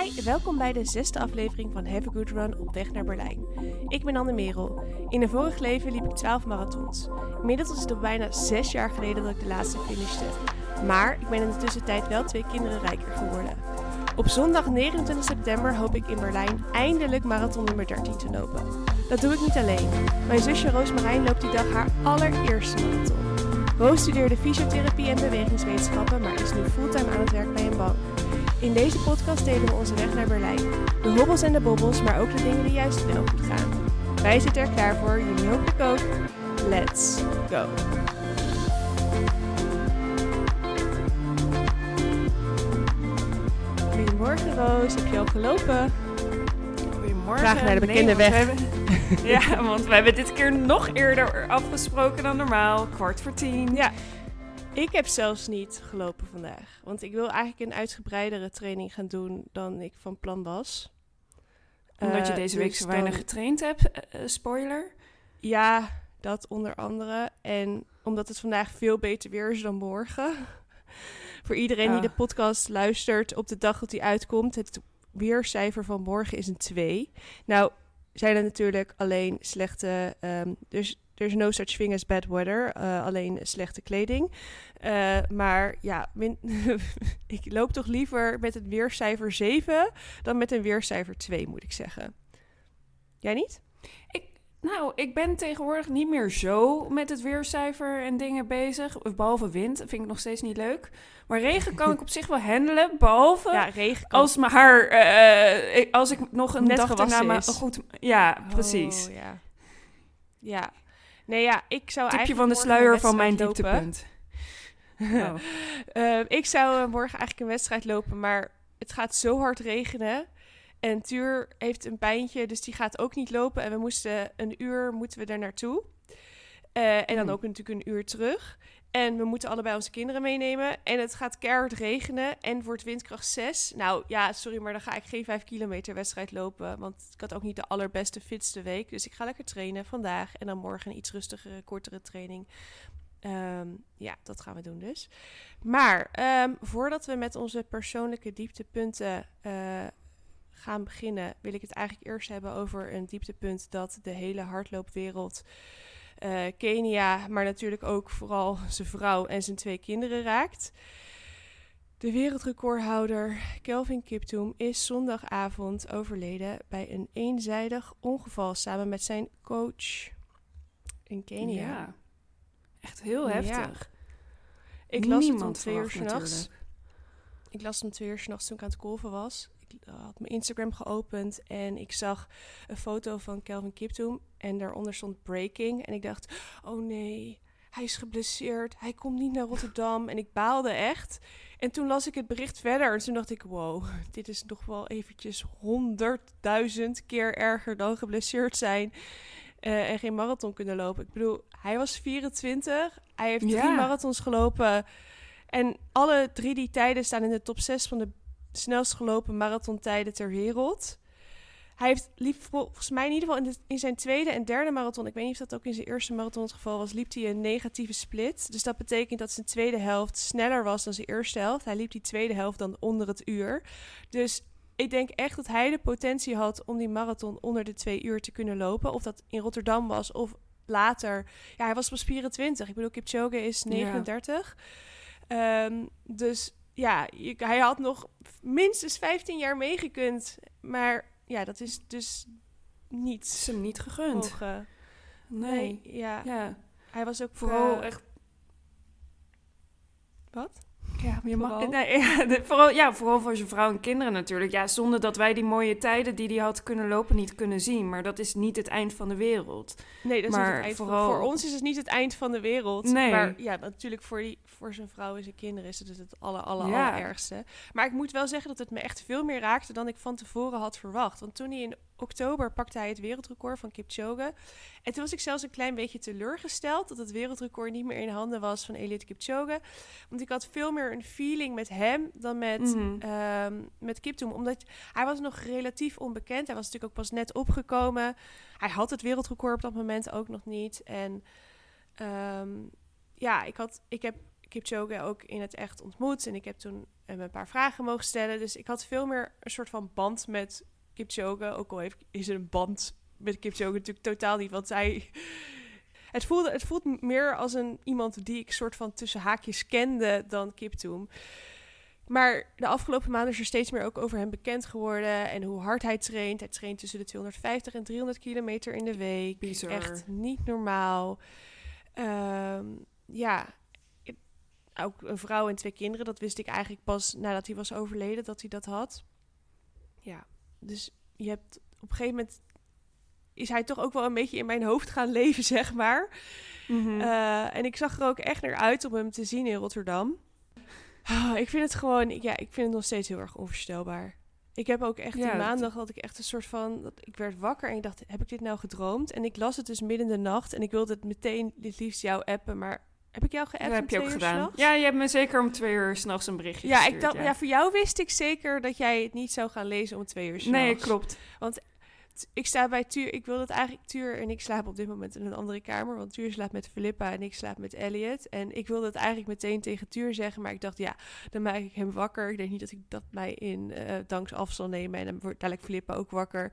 Hi, welkom bij de zesde aflevering van Have a Good Run op weg naar Berlijn. Ik ben Anne Merel. In een vorig leven liep ik 12 marathons. Inmiddels is het al bijna 6 jaar geleden dat ik de laatste finishte. Maar ik ben in de tussentijd wel twee kinderen rijker geworden. Op zondag 29 september hoop ik in Berlijn eindelijk marathon nummer 13 te lopen. Dat doe ik niet alleen. Mijn zusje Roos Marijn loopt die dag haar allereerste marathon. Roos studeerde fysiotherapie en bewegingswetenschappen, maar is nu fulltime aan het werk bij een bank. In deze podcast delen we onze weg naar Berlijn. De hobbels en de bobbels, maar ook de dingen die juist wel goed gaan. Wij zitten er klaar voor, jullie hopelijk ook. Let's go! Goedemorgen Roos, heb je al gelopen? Goedemorgen. Graag naar de bekende weg. hebben- ja, want we hebben dit keer nog eerder afgesproken dan normaal. Kwart voor tien. Ja, ik heb zelfs niet gelopen vandaag. Want ik wil eigenlijk een uitgebreidere training gaan doen dan ik van plan was. Omdat je Eh, deze week dus zo weinig dan- getraind hebt. eh, eh, spoiler. Ja, dat onder andere. En omdat het vandaag veel beter weer is dan morgen. Voor iedereen die Ah. de podcast luistert op de dag dat die uitkomt, het weercijfer van morgen is een 2. Nou, zijn er natuurlijk alleen slechte. ehm dus there's no such thing as bad weather, eh, alleen slechte kleding. Eh, maar ja, min- ik loop toch liever met een weercijfer 7 dan met een weercijfer 2, moet ik zeggen. Jij niet? Nou, ik ben tegenwoordig niet meer zo met het weercijfer en dingen bezig. Behalve wind, dat vind ik nog steeds niet leuk. Maar regen kan ik op zich wel handelen. Behalve Ja, regen kan als mijn haar... eh, als ik nog een Net dag daarna... is. goed, ja, precies. Oh, ja. ja. Nee, ja, ik zou Tipje eigenlijk van de sluier van mijn lopen. dieptepunt. Oh. Eh, ik zou eh, morgen eigenlijk een wedstrijd lopen, maar het gaat zo hard regenen. En Tuur heeft een pijntje, dus die gaat ook niet lopen. En we moesten een uur moeten we er naartoe. Eh, en dan Hmm. ook natuurlijk een uur terug. En we moeten allebei onze kinderen meenemen. En het gaat keihard regenen en wordt windkracht 6. Nou ja, sorry, maar dan ga ik geen 5 kilometer wedstrijd lopen. Want ik had ook niet de allerbeste, fitste week. Dus ik ga lekker trainen vandaag. En dan morgen een iets rustigere, kortere training. Ehm, ja, dat gaan we doen dus. Maar ehm, voordat we met onze persoonlijke dieptepunten eh, gaan beginnen, wil ik het eigenlijk eerst hebben over een dieptepunt dat de hele hardloopwereld, eh, Kenia, maar natuurlijk ook vooral zijn vrouw en zijn twee kinderen raakt. De wereldrecordhouder Kelvin Kiptoum is zondagavond overleden bij een eenzijdig ongeval samen met zijn coach in Kenia. Ja. Echt heel Ja. heftig. Ik las het om Niemand twee uur s'nachts. Ik las het om twee uur s'nachts toen ik aan het golven was. Ik had mijn Instagram geopend en ik zag een foto van Kelvin Kiptoum. En daaronder stond breaking. En ik dacht, oh nee, hij is geblesseerd. Hij komt niet naar Rotterdam. En ik baalde echt. En toen las ik het bericht verder. En toen dacht ik, wow, dit is nog wel eventjes honderdduizend keer erger dan geblesseerd zijn. eh, en geen marathon kunnen lopen. Ik bedoel, hij was 24. Hij heeft drie Ja. marathons gelopen. En alle drie die tijden staan in de top 6 van de snelst gelopen marathontijden ter wereld. Hij heeft liep volgens mij in ieder geval in, de- in zijn tweede en derde marathon, ik weet niet of dat ook in zijn eerste marathon het geval was, liep hij een negatieve split. Dus dat betekent dat zijn tweede helft sneller was dan zijn eerste helft. Hij liep die tweede helft dan onder het uur. Dus ik denk echt dat hij de potentie had om die marathon onder de twee uur te kunnen lopen. Of dat in Rotterdam was of later. Ja, hij was pas 24. Ik bedoel, Kipchoge is Ja. 39. Ehm, dus ja, je- hij had nog minstens 15 jaar meegekund. Maar ja, dat is dus niet is hem niet gegund. mogen. Nee. ja. Ja, Hij was ook vooral eh, echt... Wat? Ja, je mag, Vooral? nee, ja, de- vooral, ja, vooral voor zijn vrouw en kinderen natuurlijk. Ja, zonder dat wij die mooie tijden die hij had kunnen lopen niet kunnen zien. Maar dat is niet het eind van de wereld. Nee, dat is niet het eind vooral- voor ons is het niet het eind van de wereld. Nee. Maar ja, natuurlijk voor, die, voor zijn vrouw en zijn kinderen is het het, het aller, aller, Ja. allerergste. Maar ik moet wel zeggen dat het me echt veel meer raakte dan ik van tevoren had verwacht. Want toen hij in oktober pakte hij het wereldrecord van Kipchoge. En toen was ik zelfs een klein beetje teleurgesteld dat het wereldrecord niet meer in handen was van Elliot Kipchoge. Want ik had veel meer een feeling met hem dan met, Mhm. ehm, met. Omdat hij was nog relatief onbekend. Hij was natuurlijk ook pas net opgekomen. Hij had het wereldrecord op dat moment ook nog niet. En ehm, ja, ik, had, ik heb Kipchoge ook in het echt ontmoet. En ik heb toen en me een paar vragen mogen stellen. Dus ik had veel meer een soort van band met Kipchoge. Ook al heeft, is er een band met Kipchoge natuurlijk totaal niet. Want zij... Het voelde, het voelt meer als een iemand die ik soort van tussen haakjes kende dan Kiptoom. Maar de afgelopen maanden is er steeds meer ook over hem bekend geworden. En hoe hard hij traint. Hij traint tussen de 250 en 300 kilometer in de week. Bizar. Echt niet normaal. Ehm, ja, ook een vrouw en twee kinderen. Dat wist ik eigenlijk pas nadat hij was overleden dat hij dat had. Ja, dus je hebt op een gegeven moment is hij toch ook wel een beetje in mijn hoofd gaan leven, zeg maar. Mhm. Eh, en ik zag er ook echt naar uit om hem te zien in Rotterdam. Ah, ik vind het gewoon, ja, ik vind het nog steeds heel erg onvoorstelbaar. Ik heb ook echt Ja, die dat- maandag had ik echt een soort van, dat, ik werd wakker en ik dacht, heb ik dit nou gedroomd? En ik las het dus midden in de nacht en ik wilde het meteen het liefst jou appen, maar heb ik jou geappt? dat heb je ook gedaan. Ja, je hebt me zeker om twee uur s'nachts een berichtje Ja, ik gestuurd, dacht, ja. voor jou wist ik zeker dat jij het niet zou gaan lezen om twee uur s'nachts. Nee, klopt. T- Ik sta bij Tuur. Ik wil dat eigenlijk Tuur en ik slaap op dit moment in een andere kamer. Want Tuur slaapt met Filippa en ik slaap met Elliot. En ik wilde het eigenlijk meteen tegen Tuur zeggen. Maar ik dacht, ja, dan maak ik hem wakker. Ik denk niet dat ik dat mij in eh danks af zal nemen. En dan wordt dadelijk Filippa ook wakker.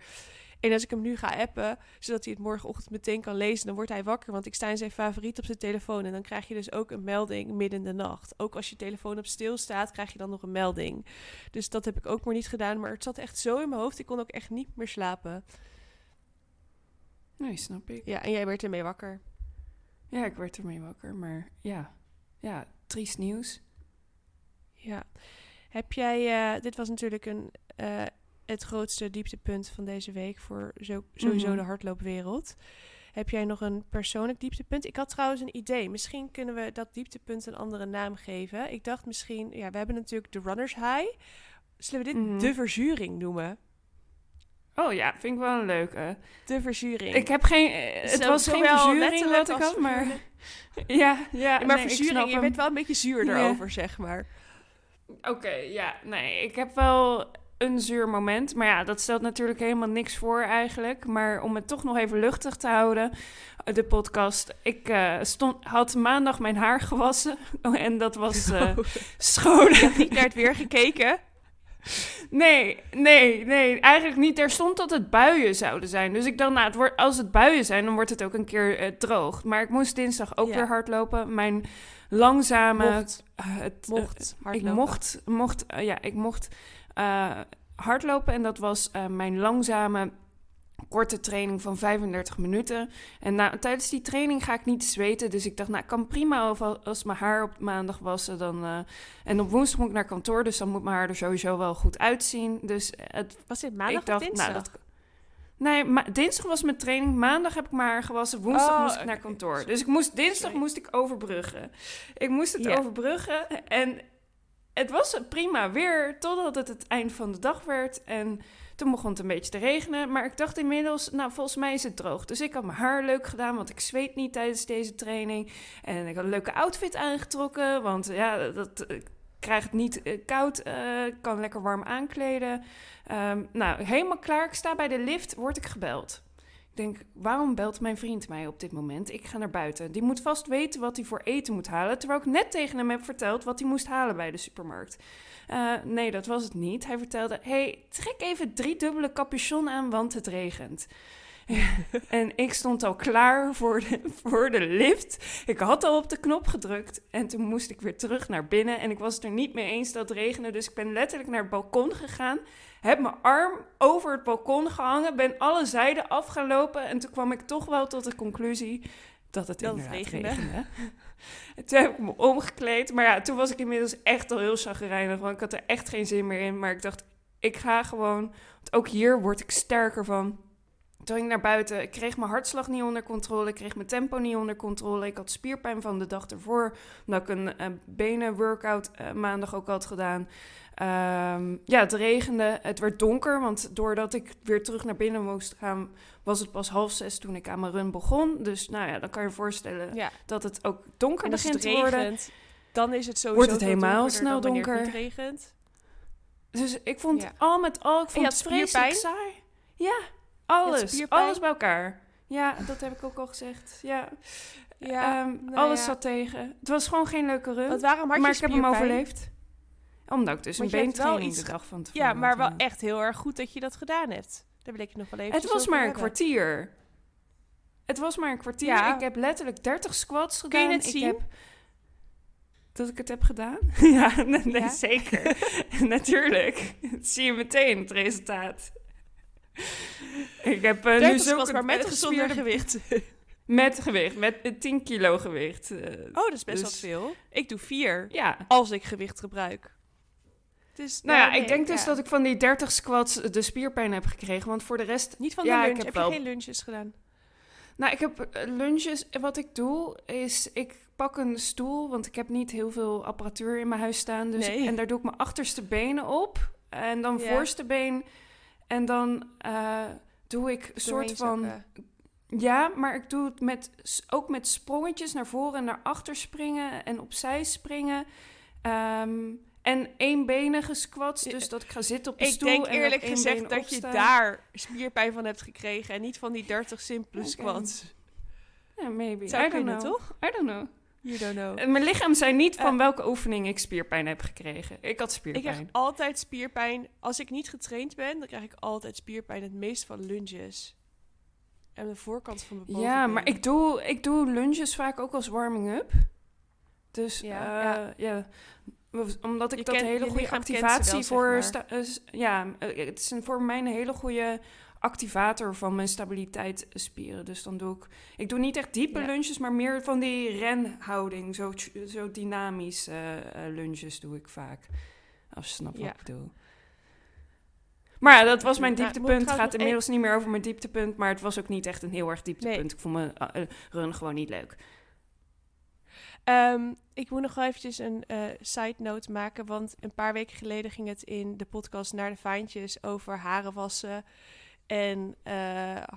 En als ik hem nu ga appen, zodat hij het morgenochtend meteen kan lezen, dan wordt hij wakker. Want ik sta in zijn favoriet op zijn telefoon. En dan krijg je dus ook een melding midden in de nacht. Ook als je telefoon op stil staat, krijg je dan nog een melding. Dus dat heb ik ook maar niet gedaan. Maar het zat echt zo in mijn hoofd. Ik kon ook echt niet meer slapen. Nee, snap ik. Ja, en jij werd ermee wakker. Ja, ik werd ermee wakker, maar ja. Ja, triest nieuws. Ja. Heb jij, eh, dit was natuurlijk een, eh, het grootste dieptepunt van deze week voor zo, sowieso Mhm. de hardloopwereld. Heb jij nog een persoonlijk dieptepunt? Ik had trouwens een idee. Misschien kunnen we dat dieptepunt een andere naam geven. Ik dacht misschien, ja, we hebben natuurlijk de Runners High. Zullen we dit Mhm. de verzuring noemen? Oh ja, vind ik wel een leuke. De verzuring. Ik heb geen... eh, Het was geen verzuring letterlijk wat ik had, maar... Ja, ja. Ja, maar nee, verzuring, je bent wel een beetje zuur Ja. erover, zeg maar. Oké, ja, nee, ik heb wel een zuur moment. Maar ja, dat stelt natuurlijk helemaal niks voor eigenlijk. Maar om het toch nog even luchtig te houden, eh, de podcast. Ik eh, stond, had maandag mijn haar gewassen en dat was eh, schoon. Niet naar het weer gekeken. Nee, nee, nee, eigenlijk niet. Er stond dat het buien zouden zijn. Dus ik dacht, nou, het wordt, als het buien zijn, dan wordt het ook een keer droog. Maar ik moest dinsdag ook Ja. weer hardlopen. Mijn langzame... Mocht. het, Mocht ik hardlopen. mocht, mocht, eh, ja, ik mocht eh, hardlopen en dat was eh, mijn langzame korte training van 35 minuten. En na, tijdens die training ga ik niet zweten, dus ik dacht, nou, ik kan prima als, als mijn haar op maandag wassen. Dan, eh, en op woensdag moet ik naar kantoor, dus dan moet mijn haar er sowieso wel goed uitzien. Dus het, Was dit maandag ik dacht, of dinsdag? nou, dat, nee, ma dinsdag was mijn training, maandag heb ik mijn haar gewassen, woensdag Oh, moest ik naar kantoor. Dus ik moest, dinsdag Sorry. moest ik overbruggen. Ik moest het overbruggen en het was prima weer totdat het het eind van de dag werd. En toen begon het een beetje te regenen. Maar ik dacht inmiddels, nou volgens mij is het droog. Dus ik had mijn haar leuk gedaan, want ik zweet niet tijdens deze training. En ik had een leuke outfit aangetrokken, want ja, dat, ik krijg het niet eh, koud. ik kan lekker warm aankleden. Ehm, nou, helemaal klaar. Ik sta bij de lift, word ik gebeld. Denk, waarom belt mijn vriend mij op dit moment? Ik ga naar buiten. Die moet vast weten wat hij voor eten moet halen. Terwijl ik net tegen hem heb verteld wat hij moest halen bij de supermarkt. Eh, nee, dat was het niet. Hij vertelde, hey, trek even drie dubbele capuchon aan, want het regent. en ik stond al klaar voor de, voor de lift. Ik had al op de knop gedrukt. En toen moest ik weer terug naar binnen. En ik was het er niet mee eens dat het regende. Dus ik ben letterlijk naar het balkon gegaan. Heb mijn arm over het balkon gehangen. Ben alle zijden af gaan lopen. En toen kwam ik toch wel tot de conclusie dat het Dat inderdaad regende. regende. En toen heb ik me omgekleed. Maar ja, toen was ik inmiddels echt al heel chagrijnig. Want ik had er echt geen zin meer in. Maar ik dacht, ik ga gewoon... Want ook hier word ik sterker van. Toen ging ik naar buiten. Ik kreeg mijn hartslag niet onder controle. Ik kreeg mijn tempo niet onder controle. Ik had spierpijn van de dag ervoor. Omdat ik een eh, benen-workout eh, maandag ook had gedaan. Ehm, ja, het regende. Het werd donker. Want doordat ik weer terug naar binnen moest gaan... was het pas half zes toen ik aan mijn run begon. Dus nou ja, dan kan je je voorstellen Ja. dat het ook donker En begint het te worden. dan is het sowieso Wordt het helemaal snel het donker. niet regent. Dus ik vond Ja. al met al, ik vond het vreselijk saai. Ja, alles. Alles bij elkaar. Ja, dat heb ik ook al gezegd. Ja, Ja, Ehm, nou alles ja. zat tegen. Het was gewoon geen leuke run. Want waarom had maar je ik heb hem overleefd. Omdat ik dus Want een beentraining de dag van tevoren Ja, maar wel echt heel erg goed dat je dat gedaan hebt. Daar wil ik nog wel even Het was maar een kwartier. kwartier. Het was maar een kwartier. Ja. Ik heb letterlijk 30 squats Kun gedaan. je het ik zien? heb dat ik het heb gedaan? ja, nee, nee, Ja? zeker. Natuurlijk. Dat zie je meteen het resultaat. Ik heb uh, nu 30 zulke was maar met eh, gezonder gewicht. Met gewicht, met eh, 10 kilo gewicht. eh, Oh, dat is best Dus- wel veel. Ik doe vier ja. als ik gewicht gebruik. Dus, Nou ja, nee, ik denk dus ja. dat ik van die 30 squats de spierpijn heb gekregen. Want voor de rest Niet van Ja, de ik lunch. heb Heb, wel- je geen lunches gedaan? Nou, ik heb eh, lunches. Wat ik doe is, ik pak een stoel, want ik heb niet heel veel apparatuur in mijn huis staan. Dus, Nee. En daar doe ik mijn achterste benen op. En dan Ja. voorste been. En dan eh, doe ik een soort van... Ja, maar ik doe het met, ook met sprongetjes naar voren en naar achter springen. En opzij springen. Ehm, en eenbenige squats, dus dat ik ga zitten op de Ik stoel. denk en op eerlijk gezegd dat je daar spierpijn van hebt gekregen en niet van die 30 simpele squats. Ja, maybe. Zou I kunnen, know. toch? I don't know. You don't know. Eh, Mijn lichaam zei niet van Eh. welke oefening ik spierpijn heb gekregen. Ik had Ik spierpijn. krijg altijd spierpijn. Als ik niet getraind ben, dan krijg ik altijd spierpijn. Het meest van lunges. En de voorkant van mijn bovenbeen. ja, maar ik doe, ik doe lunges vaak ook als warming-up. Dus Ja, ja, ja. Omdat ik Je dat hele goede activatie wel, zeg voor... maar. sta- eh, s- ja, eh, het is een, voor mij een hele goede activator van mijn stabiliteitsspieren. Dus dan doe ik... Ik doe niet echt diepe Ja. lunges, maar meer van die renhouding. Zo, zo dynamisch eh, lunges doe ik vaak. Als je snapt Ja. wat ik bedoel. Maar ja, dat was mijn dieptepunt. Het gaat inmiddels niet meer over mijn dieptepunt. Maar het was ook niet echt een heel erg dieptepunt. Nee. Ik vond mijn eh, eh, run gewoon niet leuk. Ehm, ik moet nog wel eventjes een side note maken. Want een paar weken geleden ging het in de podcast Naar de Fijntjes over haren wassen en eh,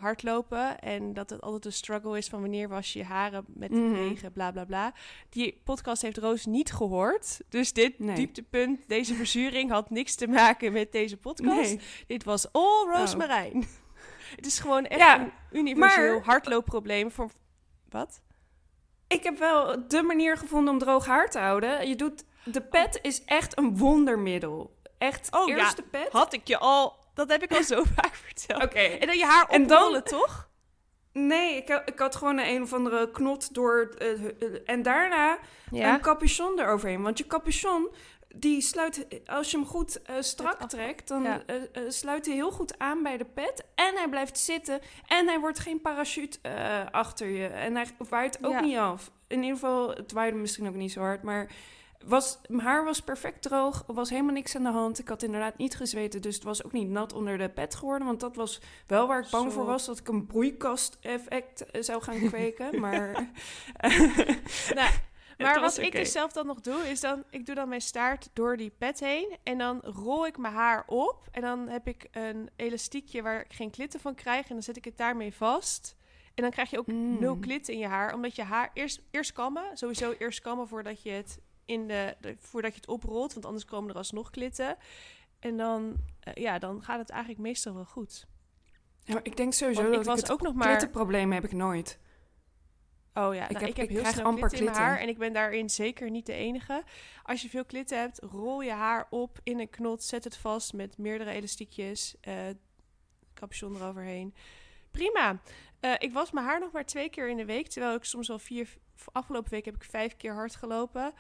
hardlopen. En dat het altijd een struggle is van wanneer was je je haren met de Mhm. regen, bla bla bla. Die podcast heeft Roos niet gehoord. Dus dit Nee. dieptepunt, deze verzuring had niks te maken met deze podcast. Nee. Dit was all Roosmarijn. Het is gewoon echt Ja, een universeel maar- hardloopprobleem voor... Wat? Ik heb wel de manier gevonden om droog haar te houden. Je doet... De pet is echt een wondermiddel. Echt, Oh, ja. eerst de pet. Had ik je al... Dat heb ik al zo vaak verteld. Oké. En dan je haar dan- oprollen, toch? Nee, ik, ik had gewoon een, een of andere knot door... eh, eh, en daarna een capuchon eroverheen. Want je capuchon, die sluit... Als je hem goed eh, strak trekt, dan ja. sluit hij heel goed aan bij de pet. En hij blijft zitten. En hij wordt geen parachute achter je. En hij waait ook Ja. niet af. In ieder geval, het waaide misschien ook niet zo hard, maar... Was, mijn haar was perfect droog, er was helemaal niks aan de hand. Ik had inderdaad niet gezweten, dus het was ook niet nat onder de pet geworden. Want dat was wel waar ik bang Zo. voor was, dat ik een broeikast-effect eh, zou gaan kweken. maar Nou, maar wat ik dus zelf dan nog doe, is dan... Ik doe dan mijn staart door die pet heen. En dan rol ik mijn haar op. En dan heb ik een elastiekje waar ik geen klitten van krijg. En dan zet ik het daarmee vast. En dan krijg je ook Mm. nul klit in je haar. Omdat je haar eerst, eerst kammen. Sowieso eerst kammen voordat je het in de, de- voordat je het oprolt. Want anders komen er alsnog klitten. En dan, eh, ja, dan gaat het eigenlijk meestal wel goed. Ja, maar ik denk sowieso Want ik dat was ik het ook nog maar... klittenprobleem heb ik nooit. Oh ja, Ik nou, heb- ik heb ik heel snel klitten in mijn haar en ik ben daarin zeker niet de enige. Als je veel klitten hebt, rol je haar op in een knot, zet het vast met meerdere elastiekjes, eh capuchon eroverheen. Prima. Eh, ik was mijn haar nog maar twee keer in de week, terwijl ik soms al vier... Afgelopen week heb ik vijf keer hard gelopen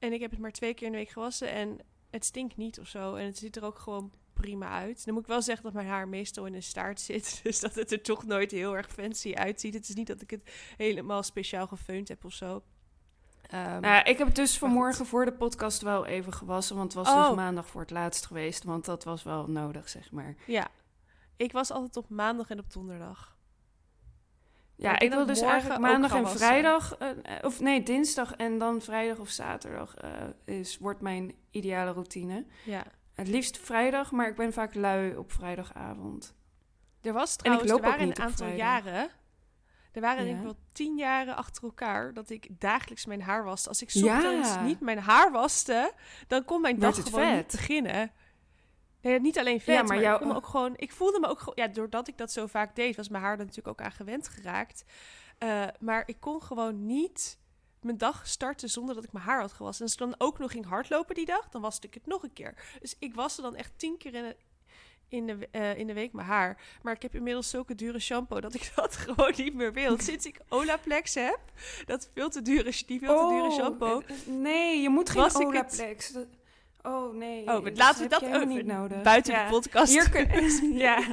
en ik heb het maar twee keer in de week gewassen en het stinkt niet of zo en het ziet er ook gewoon prima uit. Dan moet ik wel zeggen dat mijn haar meestal in een staart zit, dus dat het er toch nooit heel erg fancy uitziet. Het is niet dat ik het helemaal speciaal gefeund heb of zo. Nou, ik heb het dus vanmorgen voor de podcast wel even gewassen. Want het was Oh. dus maandag voor het laatst geweest. Want dat was wel nodig, zeg maar. ja, ik was altijd op maandag en op donderdag. Ja, ik ik wil dus eigenlijk maandag en vrijdag... eh, eh, of nee, dinsdag en dan vrijdag of zaterdag eh, is, wordt mijn ideale routine. Ja. Het liefst vrijdag, maar ik ben vaak lui op vrijdagavond. Er was trouwens, loop er waren niet een aantal vrijdag. jaren. Er waren denk ik wel tien jaren achter elkaar dat ik dagelijks mijn haar waste. Als ik Ja. ochtends niet mijn haar waste, dan kon mijn dag het gewoon niet vet. beginnen. Nee, niet alleen vet, Ja, maar, maar ik me ook gewoon... Ik voelde me ook gewoon... Ja, doordat ik dat zo vaak deed, was mijn haar er natuurlijk ook aan gewend geraakt. Eh, maar ik kon gewoon niet mijn dag startte zonder dat ik mijn haar had gewassen. En als ik dan ook nog ging hardlopen die dag, dan waste ik het nog een keer. Dus ik waste dan echt tien keer in de, in de, eh, in de week mijn haar. Maar ik heb inmiddels zulke dure shampoo dat ik dat gewoon niet meer wil. Sinds ik Olaplex heb, dat veel te dure, die veel te dure Oh, shampoo. eh, Nee, je moet geen het- Olaplex. Oh nee. Oh, laten we dat ook niet nodig. buiten Ja. de podcast. Hier kun ja.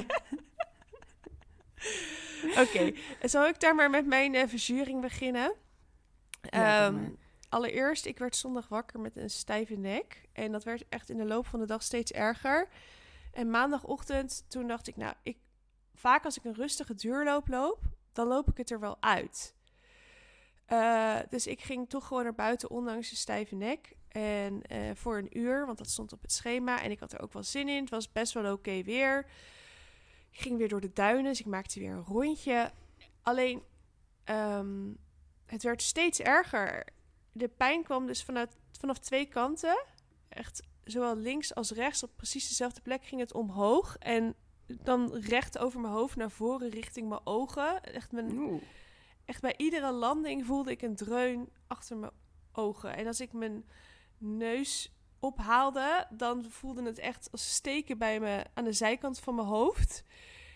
Oké, zal ik daar maar met mijn eh, verzuring beginnen? Ja, Ehm, allereerst, ik werd zondag wakker met een stijve nek. En dat werd echt in de loop van de dag steeds erger. En maandagochtend, toen dacht ik, nou, ik, vaak als ik een rustige duurloop loop, dan loop ik het er wel uit. Eh, dus ik ging toch gewoon naar buiten, ondanks de stijve nek. En eh, voor een uur, want dat stond op het schema. En ik had er ook wel zin in. Het was best wel oké weer. Ik ging weer door de duinen, dus ik maakte weer een rondje. Alleen, ehm, het werd steeds erger. De pijn kwam dus vanuit, vanaf twee kanten. Echt zowel links als rechts op precies dezelfde plek ging het omhoog. En dan recht over mijn hoofd naar voren richting mijn ogen. Echt, mijn, Oeh. echt bij iedere landing voelde ik een dreun achter mijn ogen. En als ik mijn neus ophaalde, dan voelde het echt als steken bij me aan de zijkant van mijn hoofd.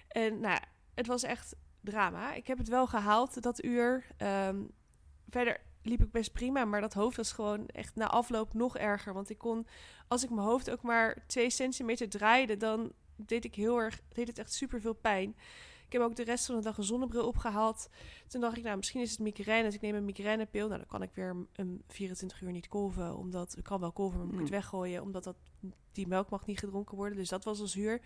En nou, het was echt drama. Ik heb het wel gehaald dat uur. Ehm, verder liep ik best prima, maar dat hoofd was gewoon echt na afloop nog erger. Want ik kon, als ik mijn hoofd ook maar twee centimeter draaide, dan deed ik heel erg, deed het echt super veel pijn. Ik heb ook de rest van de dag een zonnebril opgehaald. Toen dacht ik, nou, misschien is het migraine. Dus ik neem een migrainepil. Nou, dan kan ik weer een 24 uur niet kolven. Omdat, ik kan wel kolven, maar moet ik het Hmm. weggooien. Omdat dat, die melk mag niet gedronken worden. Dus dat was al zuur.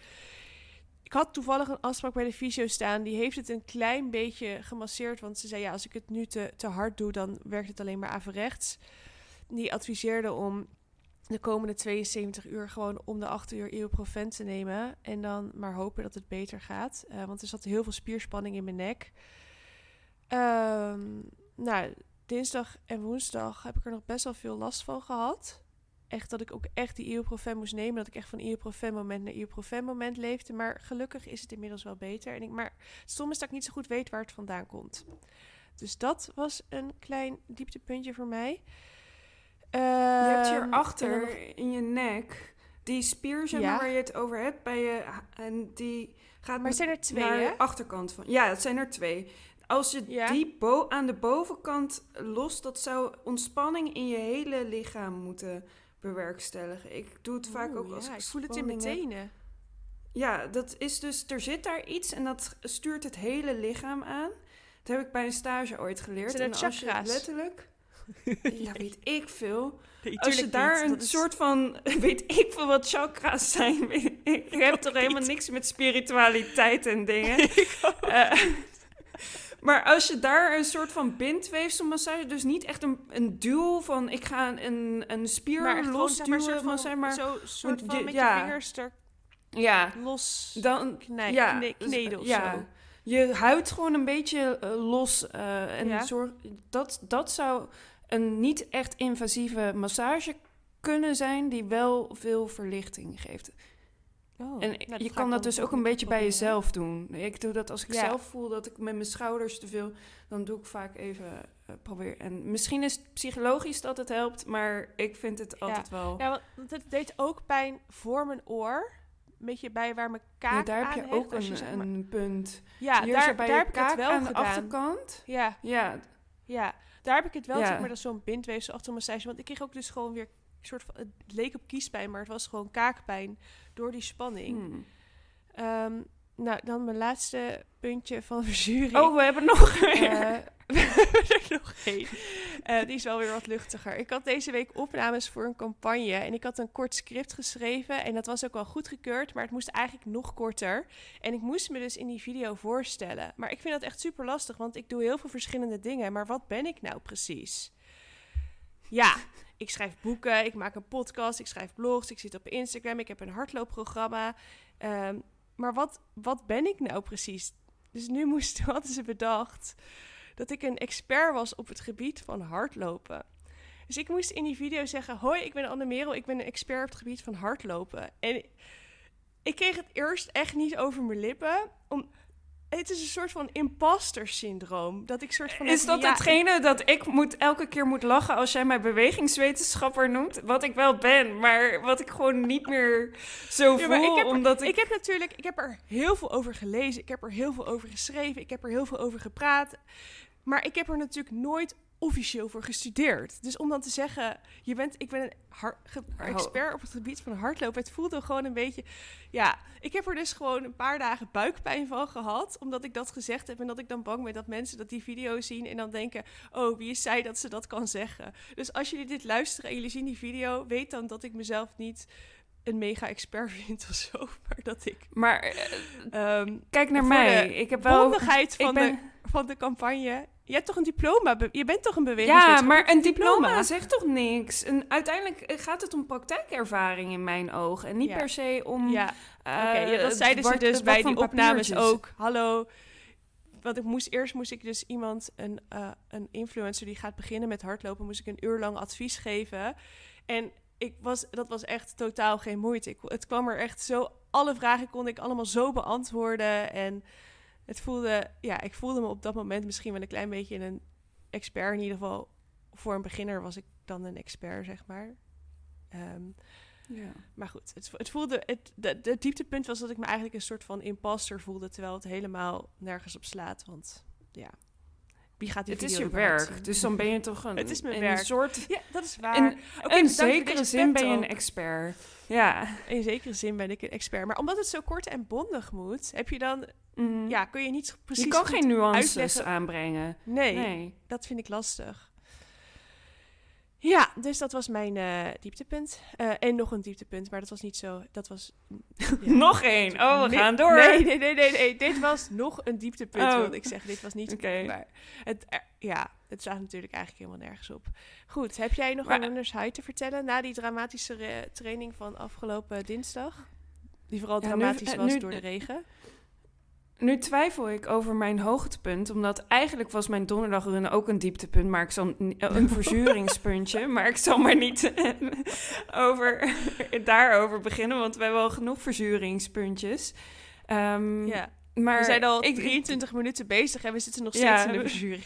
Ik had toevallig een afspraak bij de fysio staan. Die heeft het een klein beetje gemasseerd. Want ze zei, ja, als ik het nu te, te hard doe, dan werkt het alleen maar averechts. Die adviseerde om de komende 72 uur gewoon om de 8 uur ibuprofen te nemen. En dan maar hopen dat het beter gaat. Eh, want er zat heel veel spierspanning in mijn nek. Ehm, nou, dinsdag en woensdag heb ik er nog best wel veel last van gehad. Echt dat ik ook echt die ibuprofen moest nemen. Dat ik echt van ibuprofen moment naar ibuprofen moment leefde. Maar gelukkig is het inmiddels wel beter. En ik, maar stom is dat ik niet zo goed weet waar het vandaan komt. Dus dat was een klein dieptepuntje voor mij. Je hebt hierachter nog- in je nek die spier zeg Ja. maar, waar je het over hebt bij je en die gaat Maar zijn er twee, naar hè? de achterkant van. Ja, het zijn er twee. Als je Ja. die bo aan de bovenkant lost, dat zou ontspanning in je hele lichaam moeten bewerkstelligen. Ik doe het vaak ook als ja, ik ik voel het in mijn tenen. Ja, dat is dus, er zit daar iets en dat stuurt het hele lichaam aan. Dat heb ik bij een stage ooit geleerd. En dat als je letterlijk, ja, weet ik veel. Nee, Als je daar niet. een is- soort van, weet ik veel wat chakra's zijn. ik ik heb toch helemaal niks met spiritualiteit en dingen. Eh, maar als je daar een soort van bindweefselmassage, dus niet echt een, een duw van ik ga een, een spier maar gewoon, zeg maar, losduwen, maar zeg maar, zo, soort van met ja. je vingers er ja, los dan knij, ja, kne- dus, kneden of ja. zo. Je huid gewoon een beetje eh, los eh, en Ja. zorg, dat, dat zou een niet echt invasieve massage kunnen zijn die wel veel verlichting geeft. Oh, En nou, je kan dat dus ook een beetje bij jezelf doen. Ik doe dat als ik Ja. zelf voel dat ik met mijn schouders te veel, dan doe ik vaak even eh, probeer. En misschien is het psychologisch dat het helpt, maar ik vind het altijd wel. proberen. Ja, want het deed ook pijn voor mijn oor. Een beetje bij waar mijn Ja, kaak daar heb je ook je een, een punt. Ja, Hier daar, bij daar je heb ik het kaak wel aan de gedaan. achterkant. Ja, Ja, ja, daar heb ik het wel, Ja. zeg maar, dat zo'n bindweefsel achter massage. Want ik kreeg ook dus gewoon weer een soort van, het leek op kiespijn, maar het was gewoon kaakpijn door die spanning. Hmm. Ehm, nou, dan mijn laatste puntje van verzuring. Oh, we hebben nog. Eh, we hebben er nog één. Eh, die is wel weer wat luchtiger. Ik had deze week opnames voor een campagne. En ik had een kort script geschreven. En dat was ook wel goedgekeurd. Maar het moest eigenlijk nog korter. En ik moest me dus in die video voorstellen. Maar ik vind dat echt super lastig. Want ik doe heel veel verschillende dingen. Maar wat ben ik nou precies? Ja, ik schrijf boeken. Ik maak een podcast. Ik schrijf blogs. Ik zit op Instagram. Ik heb een hardloopprogramma. Ehm, maar wat, wat ben ik nou precies? Dus nu moest, hadden ze bedacht dat ik een expert was op het gebied van hardlopen. Dus ik moest in die video zeggen: Hoi, ik ben Anne Merel, ik ben een expert op het gebied van hardlopen. En ik kreeg het eerst echt niet over mijn lippen. Om, het is een soort van imposter syndroom. Dat ik soort van... Is dat ja, hetgene dat ik moet, elke keer moet lachen als jij mij bewegingswetenschapper noemt? Wat ik wel ben, maar wat ik gewoon niet meer zo Ja, voel, ik heb omdat ik... Ik heb natuurlijk, ik heb er heel veel over gelezen. Ik heb er heel veel over geschreven. Ik heb er heel veel over gepraat. Maar ik heb er natuurlijk nooit officieel voor gestudeerd. Dus om dan te zeggen, je bent, ik ben een Oh. expert op het gebied van hardlopen. Het voelde gewoon een beetje, ja. Ik heb er dus gewoon een paar dagen buikpijn van gehad, omdat ik dat gezegd heb en dat ik dan bang ben dat mensen dat die video zien en dan denken, oh, wie is zij dat ze dat kan zeggen? Dus als jullie dit luisteren en jullie zien die video, weet dan dat ik mezelf niet een mega expert vind of zo, maar dat ik Maar eh, ehm kijk naar mij, ik heb wel... bondigheid Ik van, ben... de, van de campagne. Je hebt toch een diploma? Je bent toch een Ja, bewegingswetenschapper? maar een diploma zegt toch niks? En uiteindelijk eh, gaat het om praktijkervaring in mijn ogen. En niet Ja. per se om... Ja, eh, ja, dat het zeiden ze dus bij die opnames papiertjes. ook. Hallo. Want ik moest, eerst moest ik dus iemand, een, eh, een influencer die gaat beginnen met hardlopen, moest ik een uur lang advies geven. En ik was, dat was echt totaal geen moeite. Ik, het kwam er echt zo, alle vragen kon ik allemaal zo beantwoorden. En het voelde, ja, ik voelde me op dat moment misschien wel een klein beetje een expert. In ieder geval, voor een beginner was ik dan een expert, zeg maar. Ehm, Ja. maar goed, het, het voelde. Het, de, de dieptepunt was dat ik me eigenlijk een soort van imposter voelde. Terwijl het helemaal nergens op slaat. Want ja, wie gaat die Het is je werk, zien? dus dan ben je toch een, Het is mijn een werk. soort... Ja, dat is waar. In, zekere zin ben je een expert. Ja. In zekere zin ben ik een expert. Maar omdat het zo kort en bondig moet, heb je dan. Mhm. Ja, kun je niet precies. je kan geen nuances uitleggen. aanbrengen. Nee, Nee. dat vind ik lastig. Ja, dus dat was mijn eh, dieptepunt. Eh, en nog een dieptepunt, maar dat was niet zo. Dat was. ja. Nog één. Oh, we Nee, gaan door. Nee, nee, nee, nee, nee. Dit was nog een dieptepunt, Oh. wilde ik zeggen. Dit was niet... Oké. Maar het, er- ja, het staat natuurlijk eigenlijk helemaal nergens op. Goed, heb jij nog Maar- een runners high te vertellen... na die dramatische training van afgelopen dinsdag? Die vooral Ja, dramatisch eh, was nu- door de regen. Nu twijfel ik over mijn hoogtepunt, omdat eigenlijk was mijn donderdagrunnen ook een dieptepunt, maar ik zal n- een verzuringspuntje, maar ik zal maar niet over, daarover beginnen, want we hebben al genoeg verzuringspuntjes. Ehm, Ja, maar we zijn al ik- 23 minuten bezig en we zitten nog Ja, steeds in de verzuring.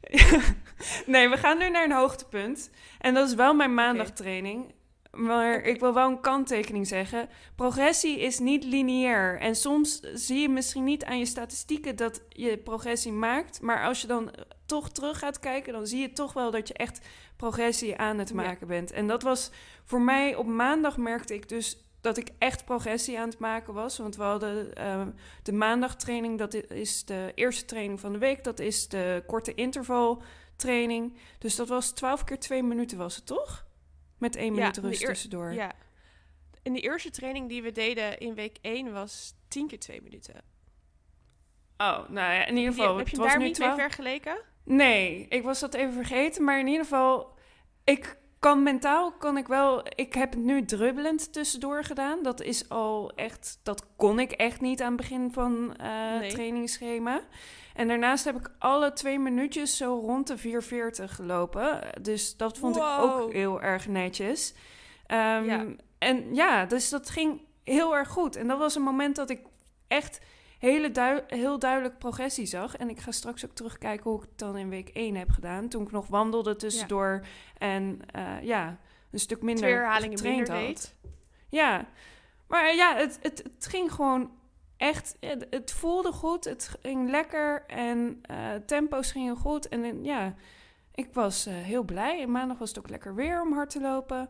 nee, we gaan nu naar een hoogtepunt. En dat is wel mijn maandagtraining. Maar ik wil wel een kanttekening zeggen. Progressie is niet lineair. En soms zie je misschien niet aan je statistieken dat je progressie maakt. Maar als je dan eh, toch terug gaat kijken, dan zie je toch wel dat je echt progressie aan het Ja. maken bent. En dat was voor mij op maandag merkte ik dus dat ik echt progressie aan het maken was. Want we hadden eh, de maandagtraining, dat is de eerste training van de week. Dat is de korte intervaltraining. Dus dat was 12 keer 2 minuten was het, toch? Met één minuut rust eer- tussendoor. Ja. In de eerste training die we deden in week 1 was 10 keer 2 minuten. Oh, nou ja, in ieder Die- geval. heb je het daar niet mee 12 vergeleken? Nee, ik was dat even vergeten. Maar in ieder geval, ik kan mentaal, kan ik wel... Ik heb het nu drubbelend tussendoor gedaan. Dat is al echt... Dat kon ik echt niet aan het begin van eh Nee. trainingsschema. En daarnaast heb ik alle twee minuutjes zo rond de 440 gelopen. Dus dat vond ik ook heel erg netjes. Ehm, Ja. En ja, dus dat ging heel erg goed. En dat was een moment dat ik echt hele dui- heel duidelijk progressie zag. En ik ga straks ook terugkijken hoe ik het dan in week 1 heb gedaan. Toen ik nog wandelde tussendoor en eh, ja, een stuk minder Twee herhalingen getraind minder had. deed. Ja, maar ja, het, het, het ging gewoon echt... Het, het voelde goed, het ging lekker en eh, tempo's gingen goed. En eh, ja, ik was eh, heel blij. En maandag was het ook lekker weer om hard te lopen.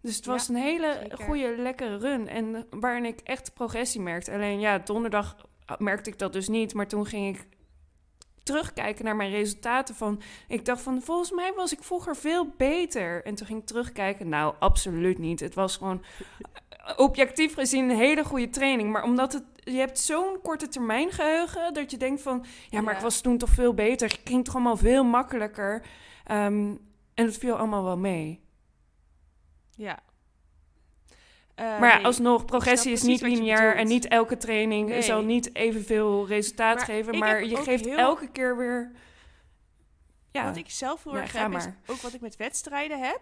Dus het Ja, was een hele zeker. goede, lekkere run. En waarin ik echt progressie merkte. Alleen ja, donderdag merkte ik dat dus niet. Maar toen ging ik terugkijken naar mijn resultaten van... Ik dacht van, volgens mij was ik vroeger veel beter. En toen ging ik terugkijken. Nou, absoluut niet. Het was gewoon objectief gezien een hele goede training. Maar omdat het, je hebt zo'n korte termijn geheugen... dat je denkt van, ja, maar Ja. ik was toen toch veel beter. Ik ging toch allemaal veel makkelijker. Ehm, en het viel allemaal wel mee. Ja. Eh, Maar nee. alsnog, progressie is niet lineair en niet elke training Nee. zal niet evenveel resultaat Maar geven, maar je geeft heel- elke keer weer. Ja, Wat ik zelf heel Ja, erg heb, is ook wat ik met wedstrijden heb.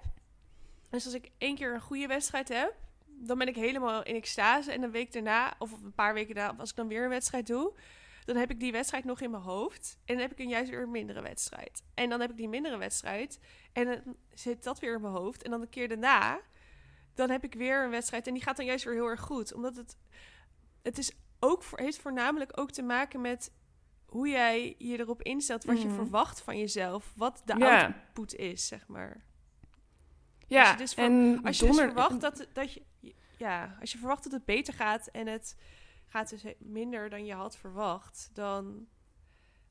Dus als ik één keer een goede wedstrijd heb, dan ben ik helemaal in extase. En een week daarna, of een paar weken daarna, als ik dan weer een wedstrijd doe, dan heb ik die wedstrijd nog in mijn hoofd. En dan heb ik een juist weer een mindere wedstrijd. En dan heb ik die mindere wedstrijd. En dan zit dat weer in mijn hoofd. En dan een keer daarna, dan heb ik weer een wedstrijd. En die gaat dan juist weer heel erg goed. Omdat het, het is ook voor, heeft voornamelijk ook te maken met hoe jij je erop instelt. Wat je Mhm. verwacht van jezelf. Wat de output is, zeg maar. Ja, je dus voor- en Als je dus verwacht dat, dat je, ja, als je verwacht dat het beter gaat en het gaat dus minder dan je had verwacht, dan,